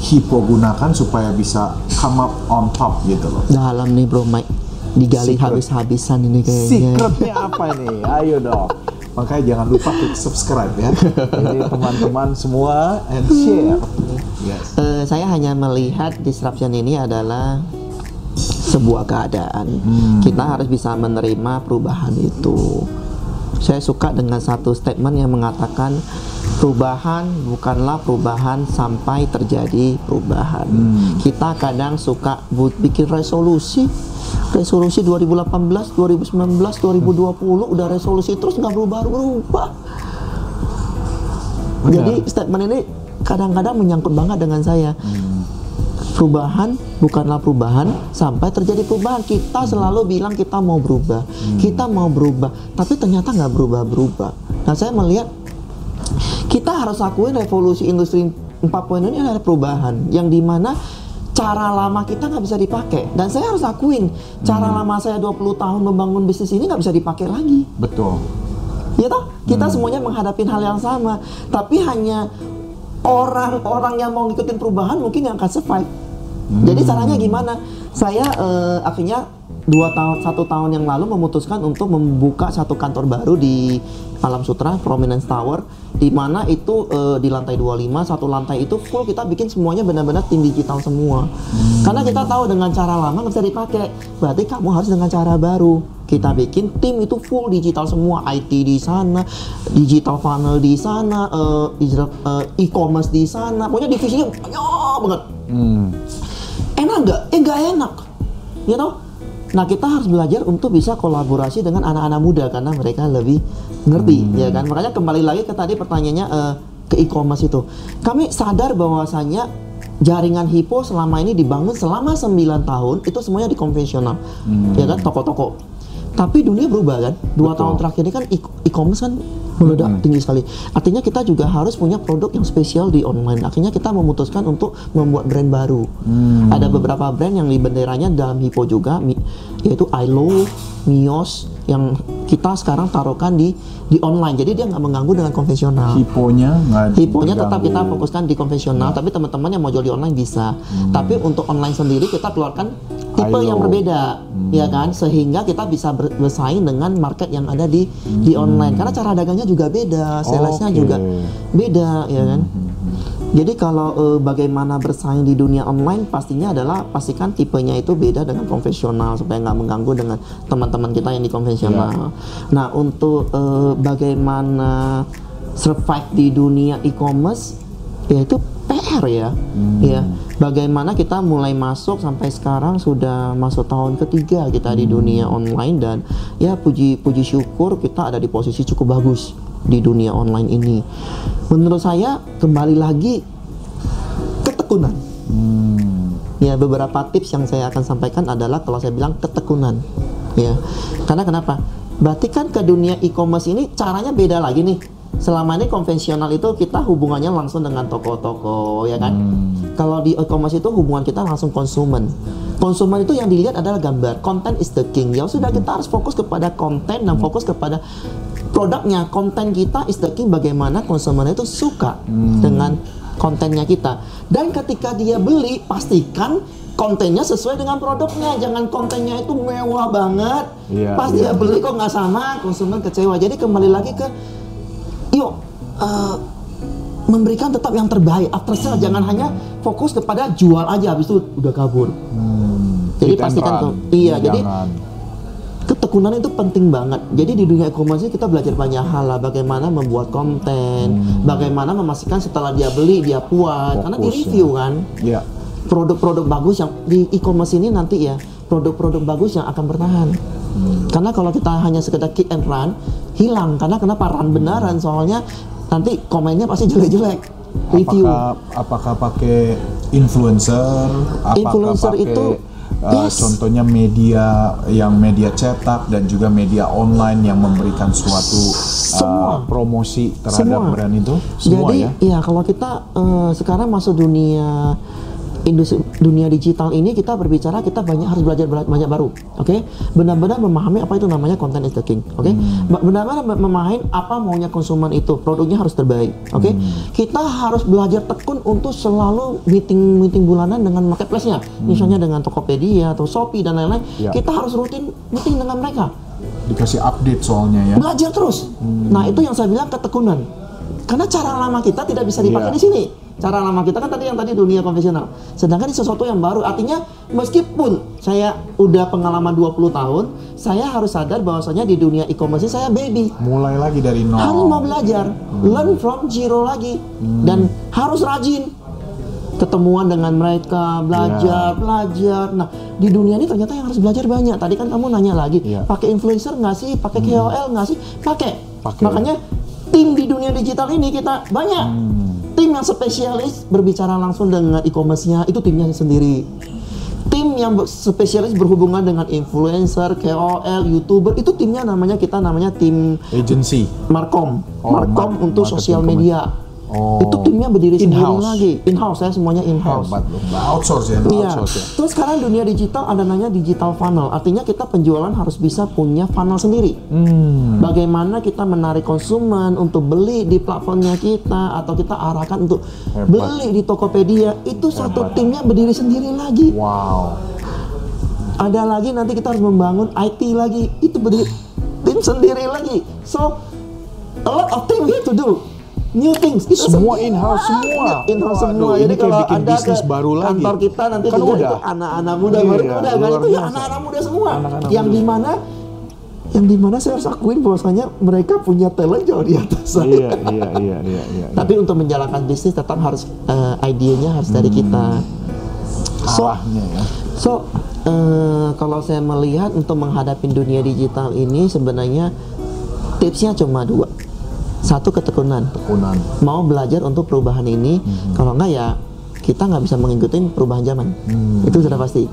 Hippo gunakan supaya bisa come up on top gitu loh? Dalam nih bro Mike digali habis-habisan ini kayaknya. Secretnya apa nih? Ayo dong. Makanya jangan lupa klik subscribe ya. Jadi teman-teman semua and share. Yes. Eh, saya hanya melihat disruption ini adalah sebuah keadaan. Hmm. Kita harus bisa menerima perubahan itu. Saya suka dengan satu statement yang mengatakan perubahan bukanlah perubahan sampai terjadi perubahan. Hmm. Kita kadang suka bikin resolusi, resolusi 2018, 2019, 2020 udah resolusi terus nggak berubah-berubah. Jadi statement ini kadang-kadang menyangkut banget dengan saya. Perubahan bukanlah perubahan sampai terjadi perubahan. Kita selalu bilang kita mau berubah, kita mau berubah, tapi ternyata nggak berubah-berubah. Nah saya melihat kita harus akuin revolusi industri 4.0 ini adalah perubahan yang di mana cara lama kita nggak bisa dipakai. Dan saya harus akuin cara lama saya 20 tahun membangun bisnis ini nggak bisa dipakai lagi. Betul. ya toh? Kita semuanya menghadapi hal yang sama. Tapi hanya orang-orang yang mau ngikutin perubahan mungkin yang akan survive jadi caranya gimana? Saya eh, akhirnya dua tahun satu tahun yang lalu memutuskan untuk membuka satu kantor baru di Alam Sutra Prominence Tower di mana itu eh, di lantai 25 satu lantai itu full kita bikin semuanya benar-benar tim digital semua. Karena kita tahu dengan cara lama nggak bisa dipakai. Berarti kamu harus dengan cara baru. Kita bikin tim itu full digital semua. IT di sana digital funnel di sana eh, e-commerce di sana. Pokoknya divisinya banyak banget. Hmm. Enak nggak? Eh nggak enak, you know? Nah kita harus belajar untuk bisa kolaborasi dengan anak-anak muda karena mereka lebih ngerti, ya kan? Makanya kembali lagi ke tadi pertanyaannya eh, ke e-commerce itu, kami sadar bahwasanya jaringan Hippo selama ini dibangun selama 9 tahun itu semuanya di konvensional, ya kan? Toko-toko. Tapi dunia berubah kan? Dua Betul. tahun terakhir ini kan e- e-commerce kan meledak tinggi sekali. Artinya kita juga harus punya produk yang spesial di online. Akhirnya kita memutuskan untuk membuat brand baru. Ada beberapa brand yang di benderanya dalam Hippo juga, yaitu ILO, Mios, yang kita sekarang taruhkan di di online. Jadi dia nggak mengganggu dengan konvensional. Hiponya nggak Hiponya tetap kita fokuskan di konvensional, tapi teman-teman yang mau jual di online bisa. Tapi untuk online sendiri kita keluarkan tipe ILO. yang berbeda, ya kan? Sehingga kita bisa ber- bersaing dengan market yang ada di di online. Karena cara dagangnya juga beda, salesnya Oke. juga beda, ya kan? Jadi kalau eh, bagaimana bersaing di dunia online pastinya adalah pastikan tipenya itu beda dengan konvensional supaya nggak mengganggu dengan teman-teman kita yang di konvensional. Nah untuk eh, bagaimana survive di dunia e-commerce ya PR ya, ya. Bagaimana kita mulai masuk sampai sekarang sudah masuk tahun ketiga kita di dunia online dan ya puji puji syukur kita ada di posisi cukup bagus di dunia online ini. Menurut saya kembali lagi ketekunan. Ya beberapa tips yang saya akan sampaikan adalah kalau saya bilang ketekunan. Ya, karena kenapa? Berarti kan ke dunia e-commerce ini caranya beda lagi nih. Selama ini konvensional itu kita hubungannya langsung dengan toko-toko, ya kan? Kalau di e-commerce itu hubungan kita langsung konsumen. Konsumen itu yang dilihat adalah gambar. Content is the king. Ya sudah kita harus fokus kepada konten dan fokus kepada produknya. Konten kita is the king. Bagaimana konsumen itu suka dengan kontennya kita. Dan ketika dia beli, pastikan kontennya sesuai dengan produknya. Jangan kontennya itu mewah banget. Iya, Pas iya. dia beli kok nggak sama, konsumen kecewa. Jadi kembali lagi ke, yuk eh, memberikan tetap yang terbaik. After sale jangan hanya fokus kepada jual aja, habis itu udah kabur. Jadi Hit and pastikan tuh, iya. Jadi Jangan. ketekunan itu penting banget. Jadi di dunia e-commerce kita belajar banyak hal lah, bagaimana membuat konten, bagaimana memastikan setelah dia beli dia puas, karena di review ya. kan Iya. produk-produk bagus yang di e-commerce ini nanti ya produk-produk bagus yang akan bertahan. Karena kalau kita hanya sekedar kick and run, hilang. Karena kenapa run benaran? Soalnya nanti komennya pasti jelek-jelek. Review. Apakah apakah pakai influencer? Apakah Influencer pakai, itu, uh, yes. contohnya media yang media cetak dan juga media online yang memberikan suatu uh, Semua. promosi terhadap Semua. brand itu semua Jadi ya. iya kalau kita eh, sekarang masuk dunia industri dunia digital ini kita berbicara kita banyak harus belajar bela- banyak baru, oke? Benar-benar memahami apa itu namanya content is the king, oke? Hmm. Ba- Benar-benar mem- memahami apa maunya konsumen itu, produknya harus terbaik, oke? Hmm. Kita harus belajar tekun untuk selalu meeting meeting bulanan dengan marketplace-nya, misalnya dengan Tokopedia atau Shopee dan lain-lain. Hmm. Ya. Kita harus rutin meeting dengan mereka Dikasih update soalnya ya. belajar terus. Hmm. Nah itu yang saya bilang ketekunan. Karena cara lama kita tidak bisa dipakai Iya. di sini. Cara lama kita kan tadi yang tadi dunia konvensional. Sedangkan ini sesuatu yang baru. Artinya meskipun saya udah pengalaman 20 tahun, saya harus sadar bahwasanya di dunia e-commerce ini saya baby. Mulai lagi dari nol. Harus mau belajar, learn from zero lagi dan harus rajin ketemuan dengan mereka, belajar, belajar. Nah, di dunia ini ternyata yang harus belajar banyak. Tadi kan kamu nanya lagi, Iya. pakai influencer nggak sih? Pakai KOL nggak sih? Pakai. Pakai. Makanya tim di dunia digital ini kita banyak. Tim yang spesialis berbicara langsung dengan e-commerce-nya itu timnya sendiri. Tim yang spesialis berhubungan dengan influencer, KOL, YouTuber itu timnya namanya kita namanya tim Agency. Markom. Oh, Markom mar- untuk sosial media. Oh. Itu timnya berdiri sendiri In-house. lagi. In-house saya semuanya in-house. Hebat loh. Outsource ya. Iya. Outsource ya. Terus sekarang dunia digital ada namanya digital funnel. Artinya kita penjualan harus bisa punya funnel sendiri. Hmm. Bagaimana kita menarik konsumen untuk beli di platformnya kita atau kita arahkan untuk Hebat. beli di Tokopedia. Itu satu Hebat. timnya berdiri sendiri lagi. Wow. Ada lagi nanti kita harus membangun IT lagi. Itu berdiri tim sendiri lagi. So a lot of things we have to do. New things. Itu Semua in-house semua. In-house semua. ini Jadi kalau bikin anda bisnis ke baru lagi. kantor kita nanti Kan udah. anak-anak muda Iya, baru udah kan itu ya anak-anak muda semua. Anak-anak yang muda. di mana yang di mana saya harus akuin bahwasanya mereka punya talent jauh di atas saya. Iya, iya, iya, iya, iya. Tapi untuk menjalankan bisnis tetap harus eh, idenya harus dari kita. So, ya. So, eh, kalau saya melihat untuk menghadapi dunia digital ini sebenarnya tipsnya cuma dua. Satu ketekunan. Tekunan. Mau belajar untuk perubahan ini, kalau enggak ya kita nggak bisa mengikuti perubahan zaman. Itu sudah pasti.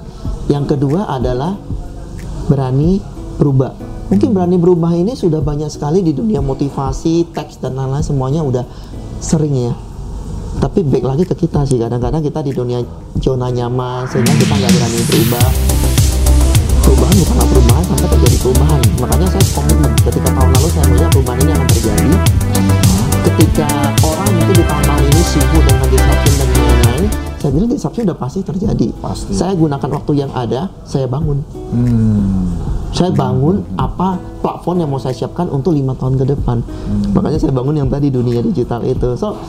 Yang kedua adalah berani berubah. Mungkin berani berubah ini sudah banyak sekali di dunia motivasi, teks dan lain-lain semuanya udah sering ya. Tapi baik lagi ke kita sih kadang-kadang kita di dunia zona nyaman sehingga kita nggak berani berubah. Perubahan bukanlah perubahan sampai terjadi perubahan. Makanya saya komitmen ketika tahun lalu saya melihat perubahan ini akan terjadi. Ketika orang mungkin di tahun ini sibuk dengan disruption dan lain-lain, saya bilang disruption udah pasti terjadi. Pasti. Saya gunakan waktu yang ada, saya bangun. Hmm. Saya bangun apa platform yang mau saya siapkan untuk lima tahun ke depan. Makanya saya bangun yang tadi dunia digital itu. So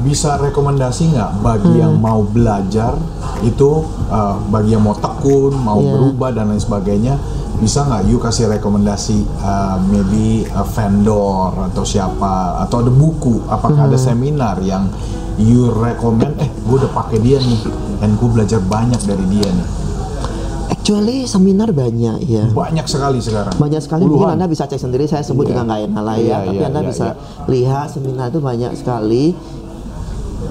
Bisa rekomendasi nggak bagi yang Hmm. mau belajar itu uh, bagi yang mau tekun, mau Iya. berubah dan lain sebagainya, bisa nggak you kasih rekomendasi uh, maybe a vendor atau siapa atau ada buku, apakah ada Hmm. seminar yang you recommend? Eh, gue udah pakai dia nih dan gue belajar banyak dari dia nih. actually seminar banyak ya. Banyak sekali sekarang. banyak sekali mungkin Puluhan. anda bisa cek sendiri saya sebut Iya. juga nggak enak lah ya Iya, tapi iya, anda iya, bisa iya. lihat seminar itu banyak sekali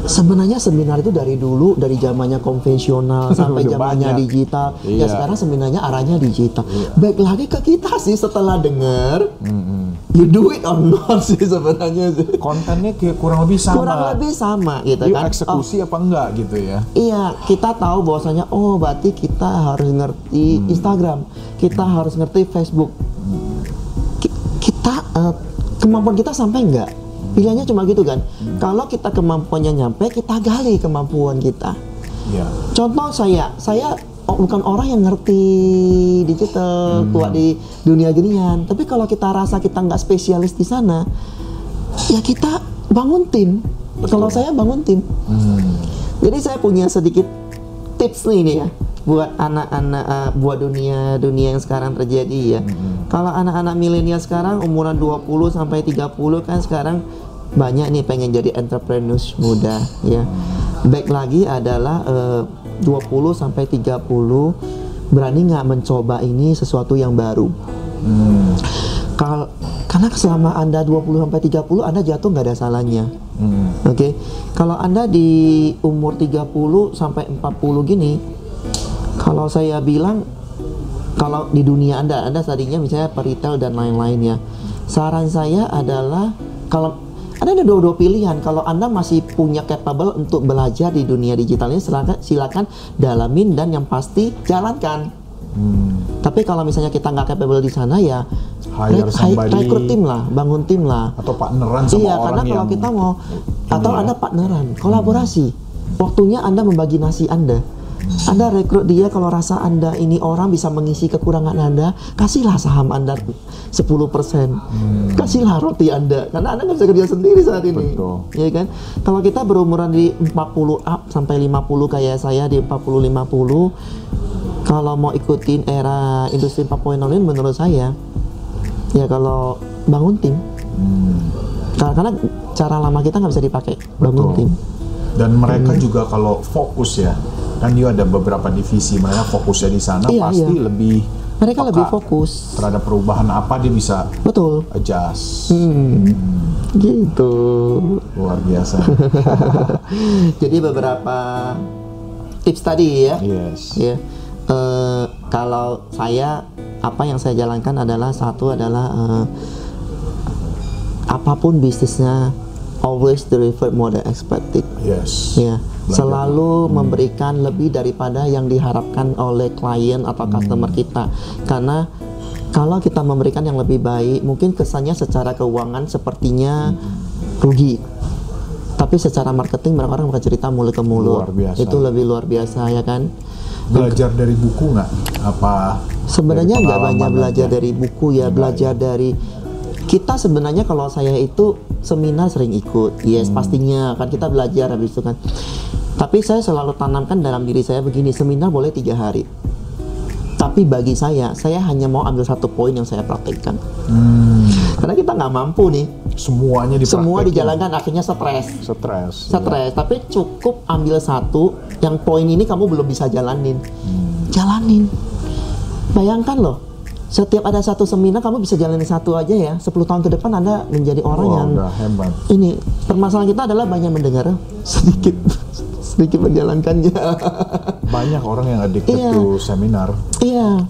sebenarnya seminar itu dari dulu dari zamannya konvensional <laughs> sampai zamannya digital. Iya. ya sekarang seminarnya arahnya digital. Baik lagi ke kita sih setelah dengar you do it or not sih sebenarnya sih. Kontennya kayak kurang lebih sama. kurang lebih sama gitu You kan. Oh, eksekusi apa enggak gitu ya? Iya, kita tahu bahwasanya oh berarti kita harus ngerti Instagram, kita harus ngerti Facebook. Ki- Kita eh, kemampuan kita sampai nggak? Pilihannya cuma gitu kan. Kalau kita kemampuannya nyampe, kita gali kemampuan kita. Iya. Contoh saya, saya bukan orang yang ngerti digital, kuat di dunia ginian. Tapi kalau kita rasa kita nggak spesialis di sana, ya kita bangun tim. Kalau saya bangun tim. Jadi saya punya sedikit tips nih nih ya buat anak-anak eh, buat dunia dunia yang sekarang terjadi ya. Kalau anak-anak milenial sekarang umuran 20 sampai 30 kan sekarang banyak nih pengen jadi entrepreneurs muda ya. Baik lagi adalah eh, 20 sampai 30 berani nggak mencoba ini sesuatu yang baru. Kal- karena selama Anda 20 sampai 30 Anda jatuh nggak ada salahnya. Oke. Kalau Anda di umur 30 sampai 40 gini kalau saya bilang kalau di dunia Anda Anda tadinya misalnya peritel dan lain-lainnya. Saran saya adalah kalau Anda ada dua-dua pilihan. Kalau Anda masih punya capable untuk belajar di dunia digitalnya, silakan, silakan dalamin dan yang pasti jalankan. Tapi kalau misalnya kita nggak capable di sana ya Hire somebody. rekrut tim lah, bangun tim lah. Atau partneran sama Iya, orang karena kalau yang kita mau atau ya. Anda partneran, kolaborasi. Waktunya Anda membagi nasi Anda. Anda rekrut dia kalau rasa Anda ini orang bisa mengisi kekurangan Anda, kasihlah saham Anda 10%. Kasihlah roti Anda karena Anda nggak bisa kerja sendiri saat ini. Betul. Ya kan? Kalau kita berumuran di 40 up sampai 50 kayak saya di 40 50 kalau mau ikutin era industri 4.0 ini menurut saya ya kalau bangun tim karena, karena cara lama kita nggak bisa dipakai bangun Betul. tim Dan mereka Hmm. juga kalau fokus ya, kan dia ada beberapa divisi, mereka fokusnya di sana Iya, pasti iya. lebih mereka lebih fokus terhadap perubahan apa dia bisa betul adjust. Hmm, gitu. Luar biasa. <laughs> Jadi beberapa tips tadi ya. yes. Ya. Eh, kalau saya apa yang saya jalankan adalah satu adalah eh, apa pun bisnisnya always deliver more than expected. Yes. Ya, Belajar. Selalu memberikan lebih daripada yang diharapkan oleh klien atau customer kita. Karena kalau kita memberikan yang lebih baik, mungkin kesannya secara keuangan sepertinya rugi. Tapi secara marketing orang orang cerita mulut ke mulut. Luar biasa. Itu lebih luar biasa ya kan? Belajar dari buku nggak? Apa? Sebenarnya nggak banyak belajar aja? dari buku ya, belajar dari kita sebenarnya kalau saya itu seminar sering ikut, yes pastinya kan kita belajar habis itu kan. Tapi saya selalu tanamkan dalam diri saya begini, seminar boleh tiga hari. Tapi bagi saya, saya hanya mau ambil satu poin yang saya praktekkan. Hmm, Karena kita nggak mampu nih, semuanya dipraktekin. semua dijalankan akhirnya stres. Stres. Stres, tapi cukup ambil satu yang poin ini kamu belum bisa jalanin. Jalanin. Bayangkan loh, setiap ada satu seminar kamu bisa jalanin satu aja ya. 10 tahun ke depan Anda menjadi orang Wah, yang hebat. ini permasalahan kita adalah banyak mendengar <laughs> sedikit sedikit menjalankannya. Banyak orang yang addicted Iya. to seminar. Iya,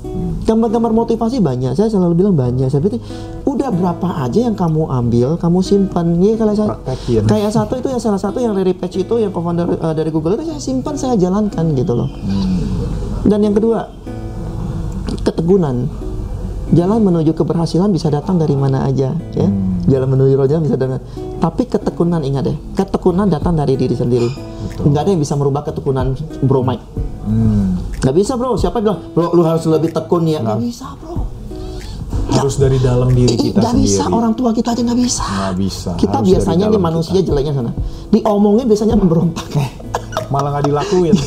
gambar-gambar motivasi banyak. Saya selalu bilang banyak. Saya pikir udah berapa aja yang kamu ambil, kamu simpan. Iya kalau saya Praktekin. kayak satu itu yang salah satu yang Larry Page itu yang co-founder uh, dari Google itu saya simpan, saya jalankan gitu loh. Dan yang kedua, ketegunan. Jalan menuju keberhasilan bisa datang dari mana aja, ya. Jalan menuju roja bisa datang. Tapi ketekunan ingat deh, ketekunan datang dari diri sendiri. Nggak ada yang bisa merubah ketekunan Bro Mike. Hmm, Nggak bisa bro, siapa bilang bro lu harus lebih tekun ya? Nggak bisa bro. harus dari dalam diri kita nggak sendiri. bisa, orang tua kita aja nggak bisa. Nggak bisa. Kita harus biasanya dalam manusia jeleknya sana. Diomongin biasanya <laughs> memberontak. malah nggak dilakuin.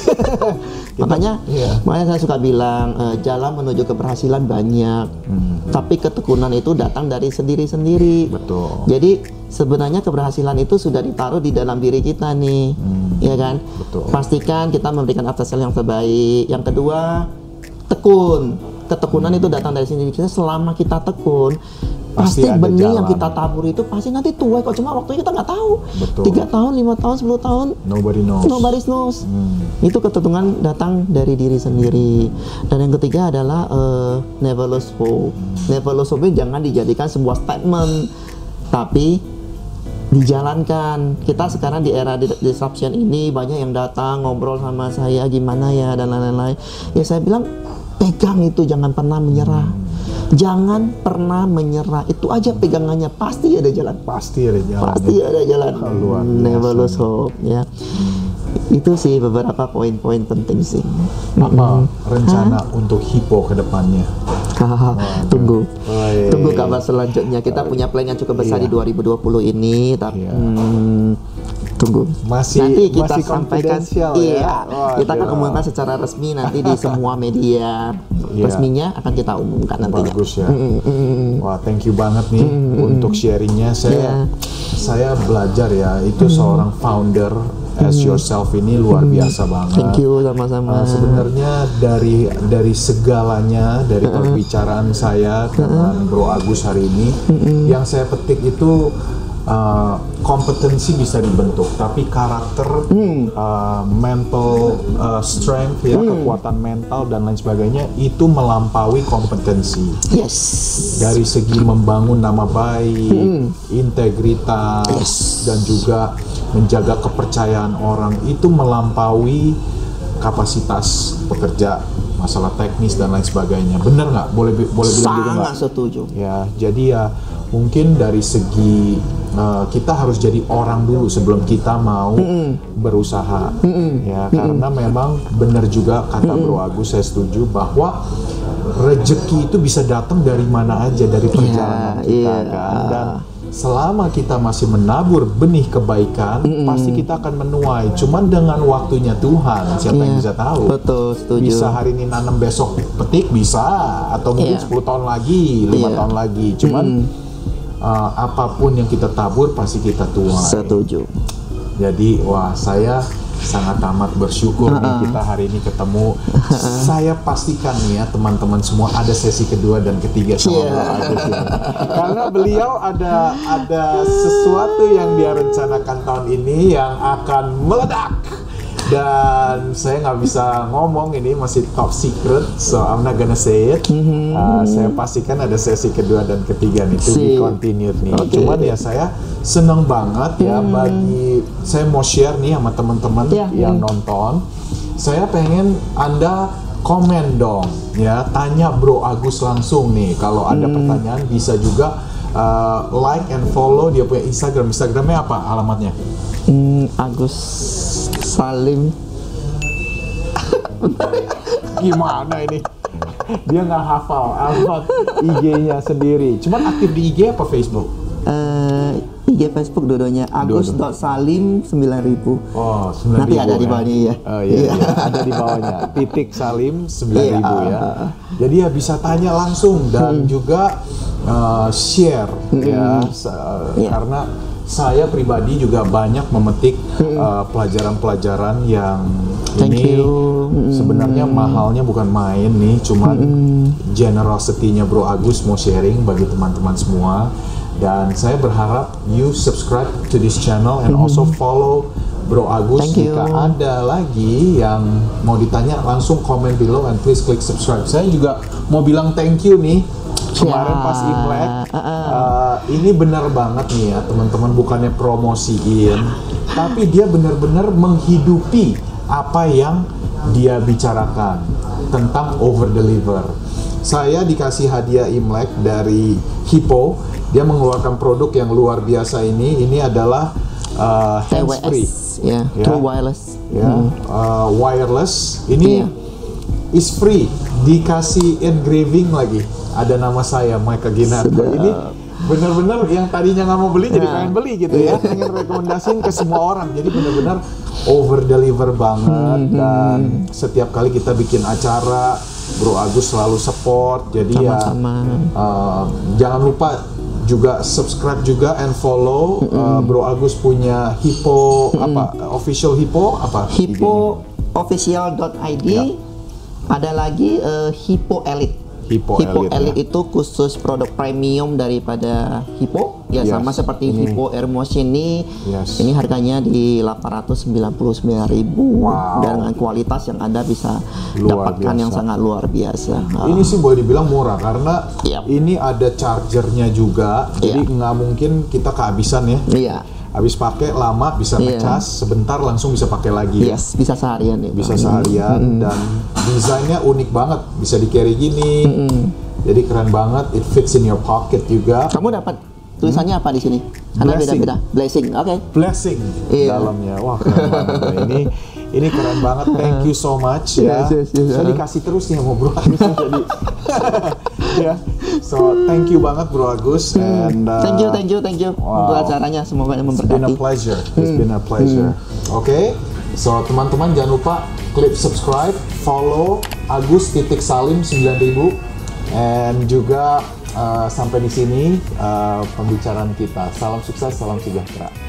<laughs> Kita- makanya, iya. makanya saya suka bilang eh, jalan menuju keberhasilan banyak, Hmm. tapi ketekunan itu datang dari sendiri-sendiri. Betul. Jadi sebenarnya keberhasilan itu sudah ditaruh di dalam diri kita nih, ya kan? Hmm. Betul. Pastikan kita memberikan after sale yang terbaik. Yang kedua, tekun. Ketekunan itu datang dari sini kita. Selama kita tekun, Pasti pasti, benih yang jalan. kita tabur itu pasti nanti tuai kok. Cuma waktunya kita nggak tahu. Tiga tahun, lima tahun, 10 tahun, Nobody knows. nobody knows. Hmm. Itu ketetungan datang dari diri sendiri. Dan yang ketiga adalah eh, never lose hope. Never lose hope jangan dijadikan sebuah statement, tapi dijalankan. Kita sekarang di era di- disruption ini banyak yang datang ngobrol sama saya gimana ya dan lain-lain. Ya saya bilang pegang itu jangan pernah menyerah. Jangan pernah menyerah. Itu aja pegangannya pasti ada jalan. Pasti ada jalan. Pasti ada jalan. Luar. Never lose hope ya. Itu sih beberapa poin-poin penting sih. Apa rencana untuk Hippo ke depannya? <laughs> Hahaha, tunggu. Woi. Tunggu kabar selanjutnya. Kita punya plan yang cukup besar Iya. di 2020 ini, tapi Iya. hmm, tunggu. Masih- nanti kita masih sampaikan. ya? Iya, Wah, kita akan umumkan secara resmi nanti di <laughs> semua media Iya. resminya akan kita umumkan nantinya. Bagus ya. Mm. Wah, thank you banget nih untuk sharingnya. Saya Iya. saya belajar ya, itu seorang founder as yourself ini luar biasa banget. Thank you sama-sama. Uh, sebenarnya dari dari segalanya dari perbicaraan saya dengan Bro Agus hari ini yang saya petik itu uh, kompetensi bisa dibentuk tapi karakter uh, mental uh, strength ya kekuatan mental dan lain sebagainya itu melampaui kompetensi Yes. dari segi membangun nama baik, integritas, dan juga menjaga kepercayaan orang itu melampaui kapasitas pekerja, masalah teknis dan lain sebagainya. Bener nggak? Boleh boleh bilang gitu nggak? Sangat setuju. Ya, jadi ya mungkin dari segi uh, kita harus jadi orang dulu sebelum kita mau berusaha. Ya karena memang benar juga kata Bro Agus saya setuju bahwa rezeki itu bisa datang dari mana aja dari perjalanan kita iya. kan? Dan selama kita masih menabur benih kebaikan pasti kita akan menuai. Cuman dengan waktunya Tuhan siapa yang Iya. bisa tahu? Betul, setuju. bisa hari ini nanam besok petik bisa. Atau mungkin Iya. 10 tahun lagi lima Iya. tahun lagi. Cuman uh, apa pun yang kita tabur pasti kita tuai Setuju. jadi wah saya sangat amat bersyukur nih kita hari ini ketemu. <laughs> Saya pastikan nih ya teman-teman semua ada sesi kedua dan ketiga sama. Bro Agus ini. Karena beliau ada ada sesuatu yang dia rencanakan tahun ini yang akan meledak. Dan saya nggak bisa ngomong ini masih top secret, so I'm not gonna say it. Uh, saya pastikan ada sesi kedua dan ketiga nih, to be Sip. continued nih. Oke. Cuman ya saya seneng banget ya bagi saya mau share nih sama teman-teman Ya, yang hmm. nonton. Saya pengen anda komen dong ya, tanya Bro Agus langsung nih. Kalau ada pertanyaan bisa juga uh, like and follow dia punya Instagram. Instagramnya apa alamatnya? Hmm, Agus Salim Gimana ini? Dia nggak hafal alamat IG-nya sendiri. Cuman aktif di IG apa Facebook? eh IG Facebook dodonya agus.salim 9000 Oh, 9.000 Nanti ada di ya. bawahnya, iya. Oh iya, Iya. iya. ada di bawahnya. Titik Salim 9000 Iya. ya. Jadi ya bisa tanya langsung dan juga uh, share ya Se- Iya. karena saya pribadi juga banyak memetik uh, pelajaran-pelajaran yang Thank ini you. sebenarnya mahalnya bukan main nih, cuman generosity-nya Bro Agus mau sharing bagi teman-teman semua dan saya berharap you subscribe to this channel and also follow Bro Agus Thank you. jika ada lagi yang mau ditanya langsung komen below and please click subscribe. Saya juga mau bilang thank you nih kemarin Ya, pas Imlek. Uh, ini benar banget nih ya teman-teman bukannya promosiin, tapi dia benar-benar menghidupi apa yang dia bicarakan tentang over deliver. Saya dikasih hadiah Imlek dari Hippo. Dia mengeluarkan produk yang luar biasa ini. Ini adalah uh, hands free TWS ya Ya. True Wireless ya uh, wireless ini Iya. is free dikasih engraving lagi ada nama saya Michael Ginarto ini benar-benar yang tadinya nggak mau beli jadi Ya. pengen beli gitu ya. Pengen rekomendasiin ke semua orang. Jadi benar-benar over deliver banget Hmm, dan setiap kali kita bikin acara Bro Agus selalu support. Jadi ya Sama-sama. uh, jangan lupa juga subscribe juga and follow uh, Bro Agus punya Hippo apa official Hippo apa? Hippo official.id Ya. ada lagi eh, Hippo Elite Hippo Hippo Elite, Elite ya. itu khusus produk premium daripada Hippo ya Yes, sama seperti ini. Hippo Airmotion ini Yes. ini harganya di 899.000 Wow. dan dengan kualitas yang Anda bisa Luar dapatkan yang biasa. sangat luar biasa. Ini sih boleh dibilang murah karena Yap. ini ada chargernya juga, jadi nggak mungkin kita kehabisan ya. iya Habis pakai lama bisa Iya. ngecas, sebentar langsung bisa pakai lagi. yes bisa seharian itu Bisa seharian dan desainnya unik banget, bisa di carry gini. Jadi keren banget, it fits in your pocket juga. kamu dapat tulisannya apa di sini karena Blessing. beda-beda blessing oke blessing di Iya. dalamnya. Wah keren banget. Ini ini keren banget. Thank you so much ya. Yes, yes, yes. Saya dikasih terus nih Agus <laughs> jadi. <laughs> ya. So thank you banget Bro Agus and uh, thank you thank you thank you wow. untuk acaranya semoga yang It's been a memberkati pleasure. It's been a pleasure. Oke. So teman-teman jangan lupa klik subscribe, follow Agus titik Salim 9000 and juga uh, sampai di sini uh, pembicaraan kita. Salam sukses, salam sejahtera.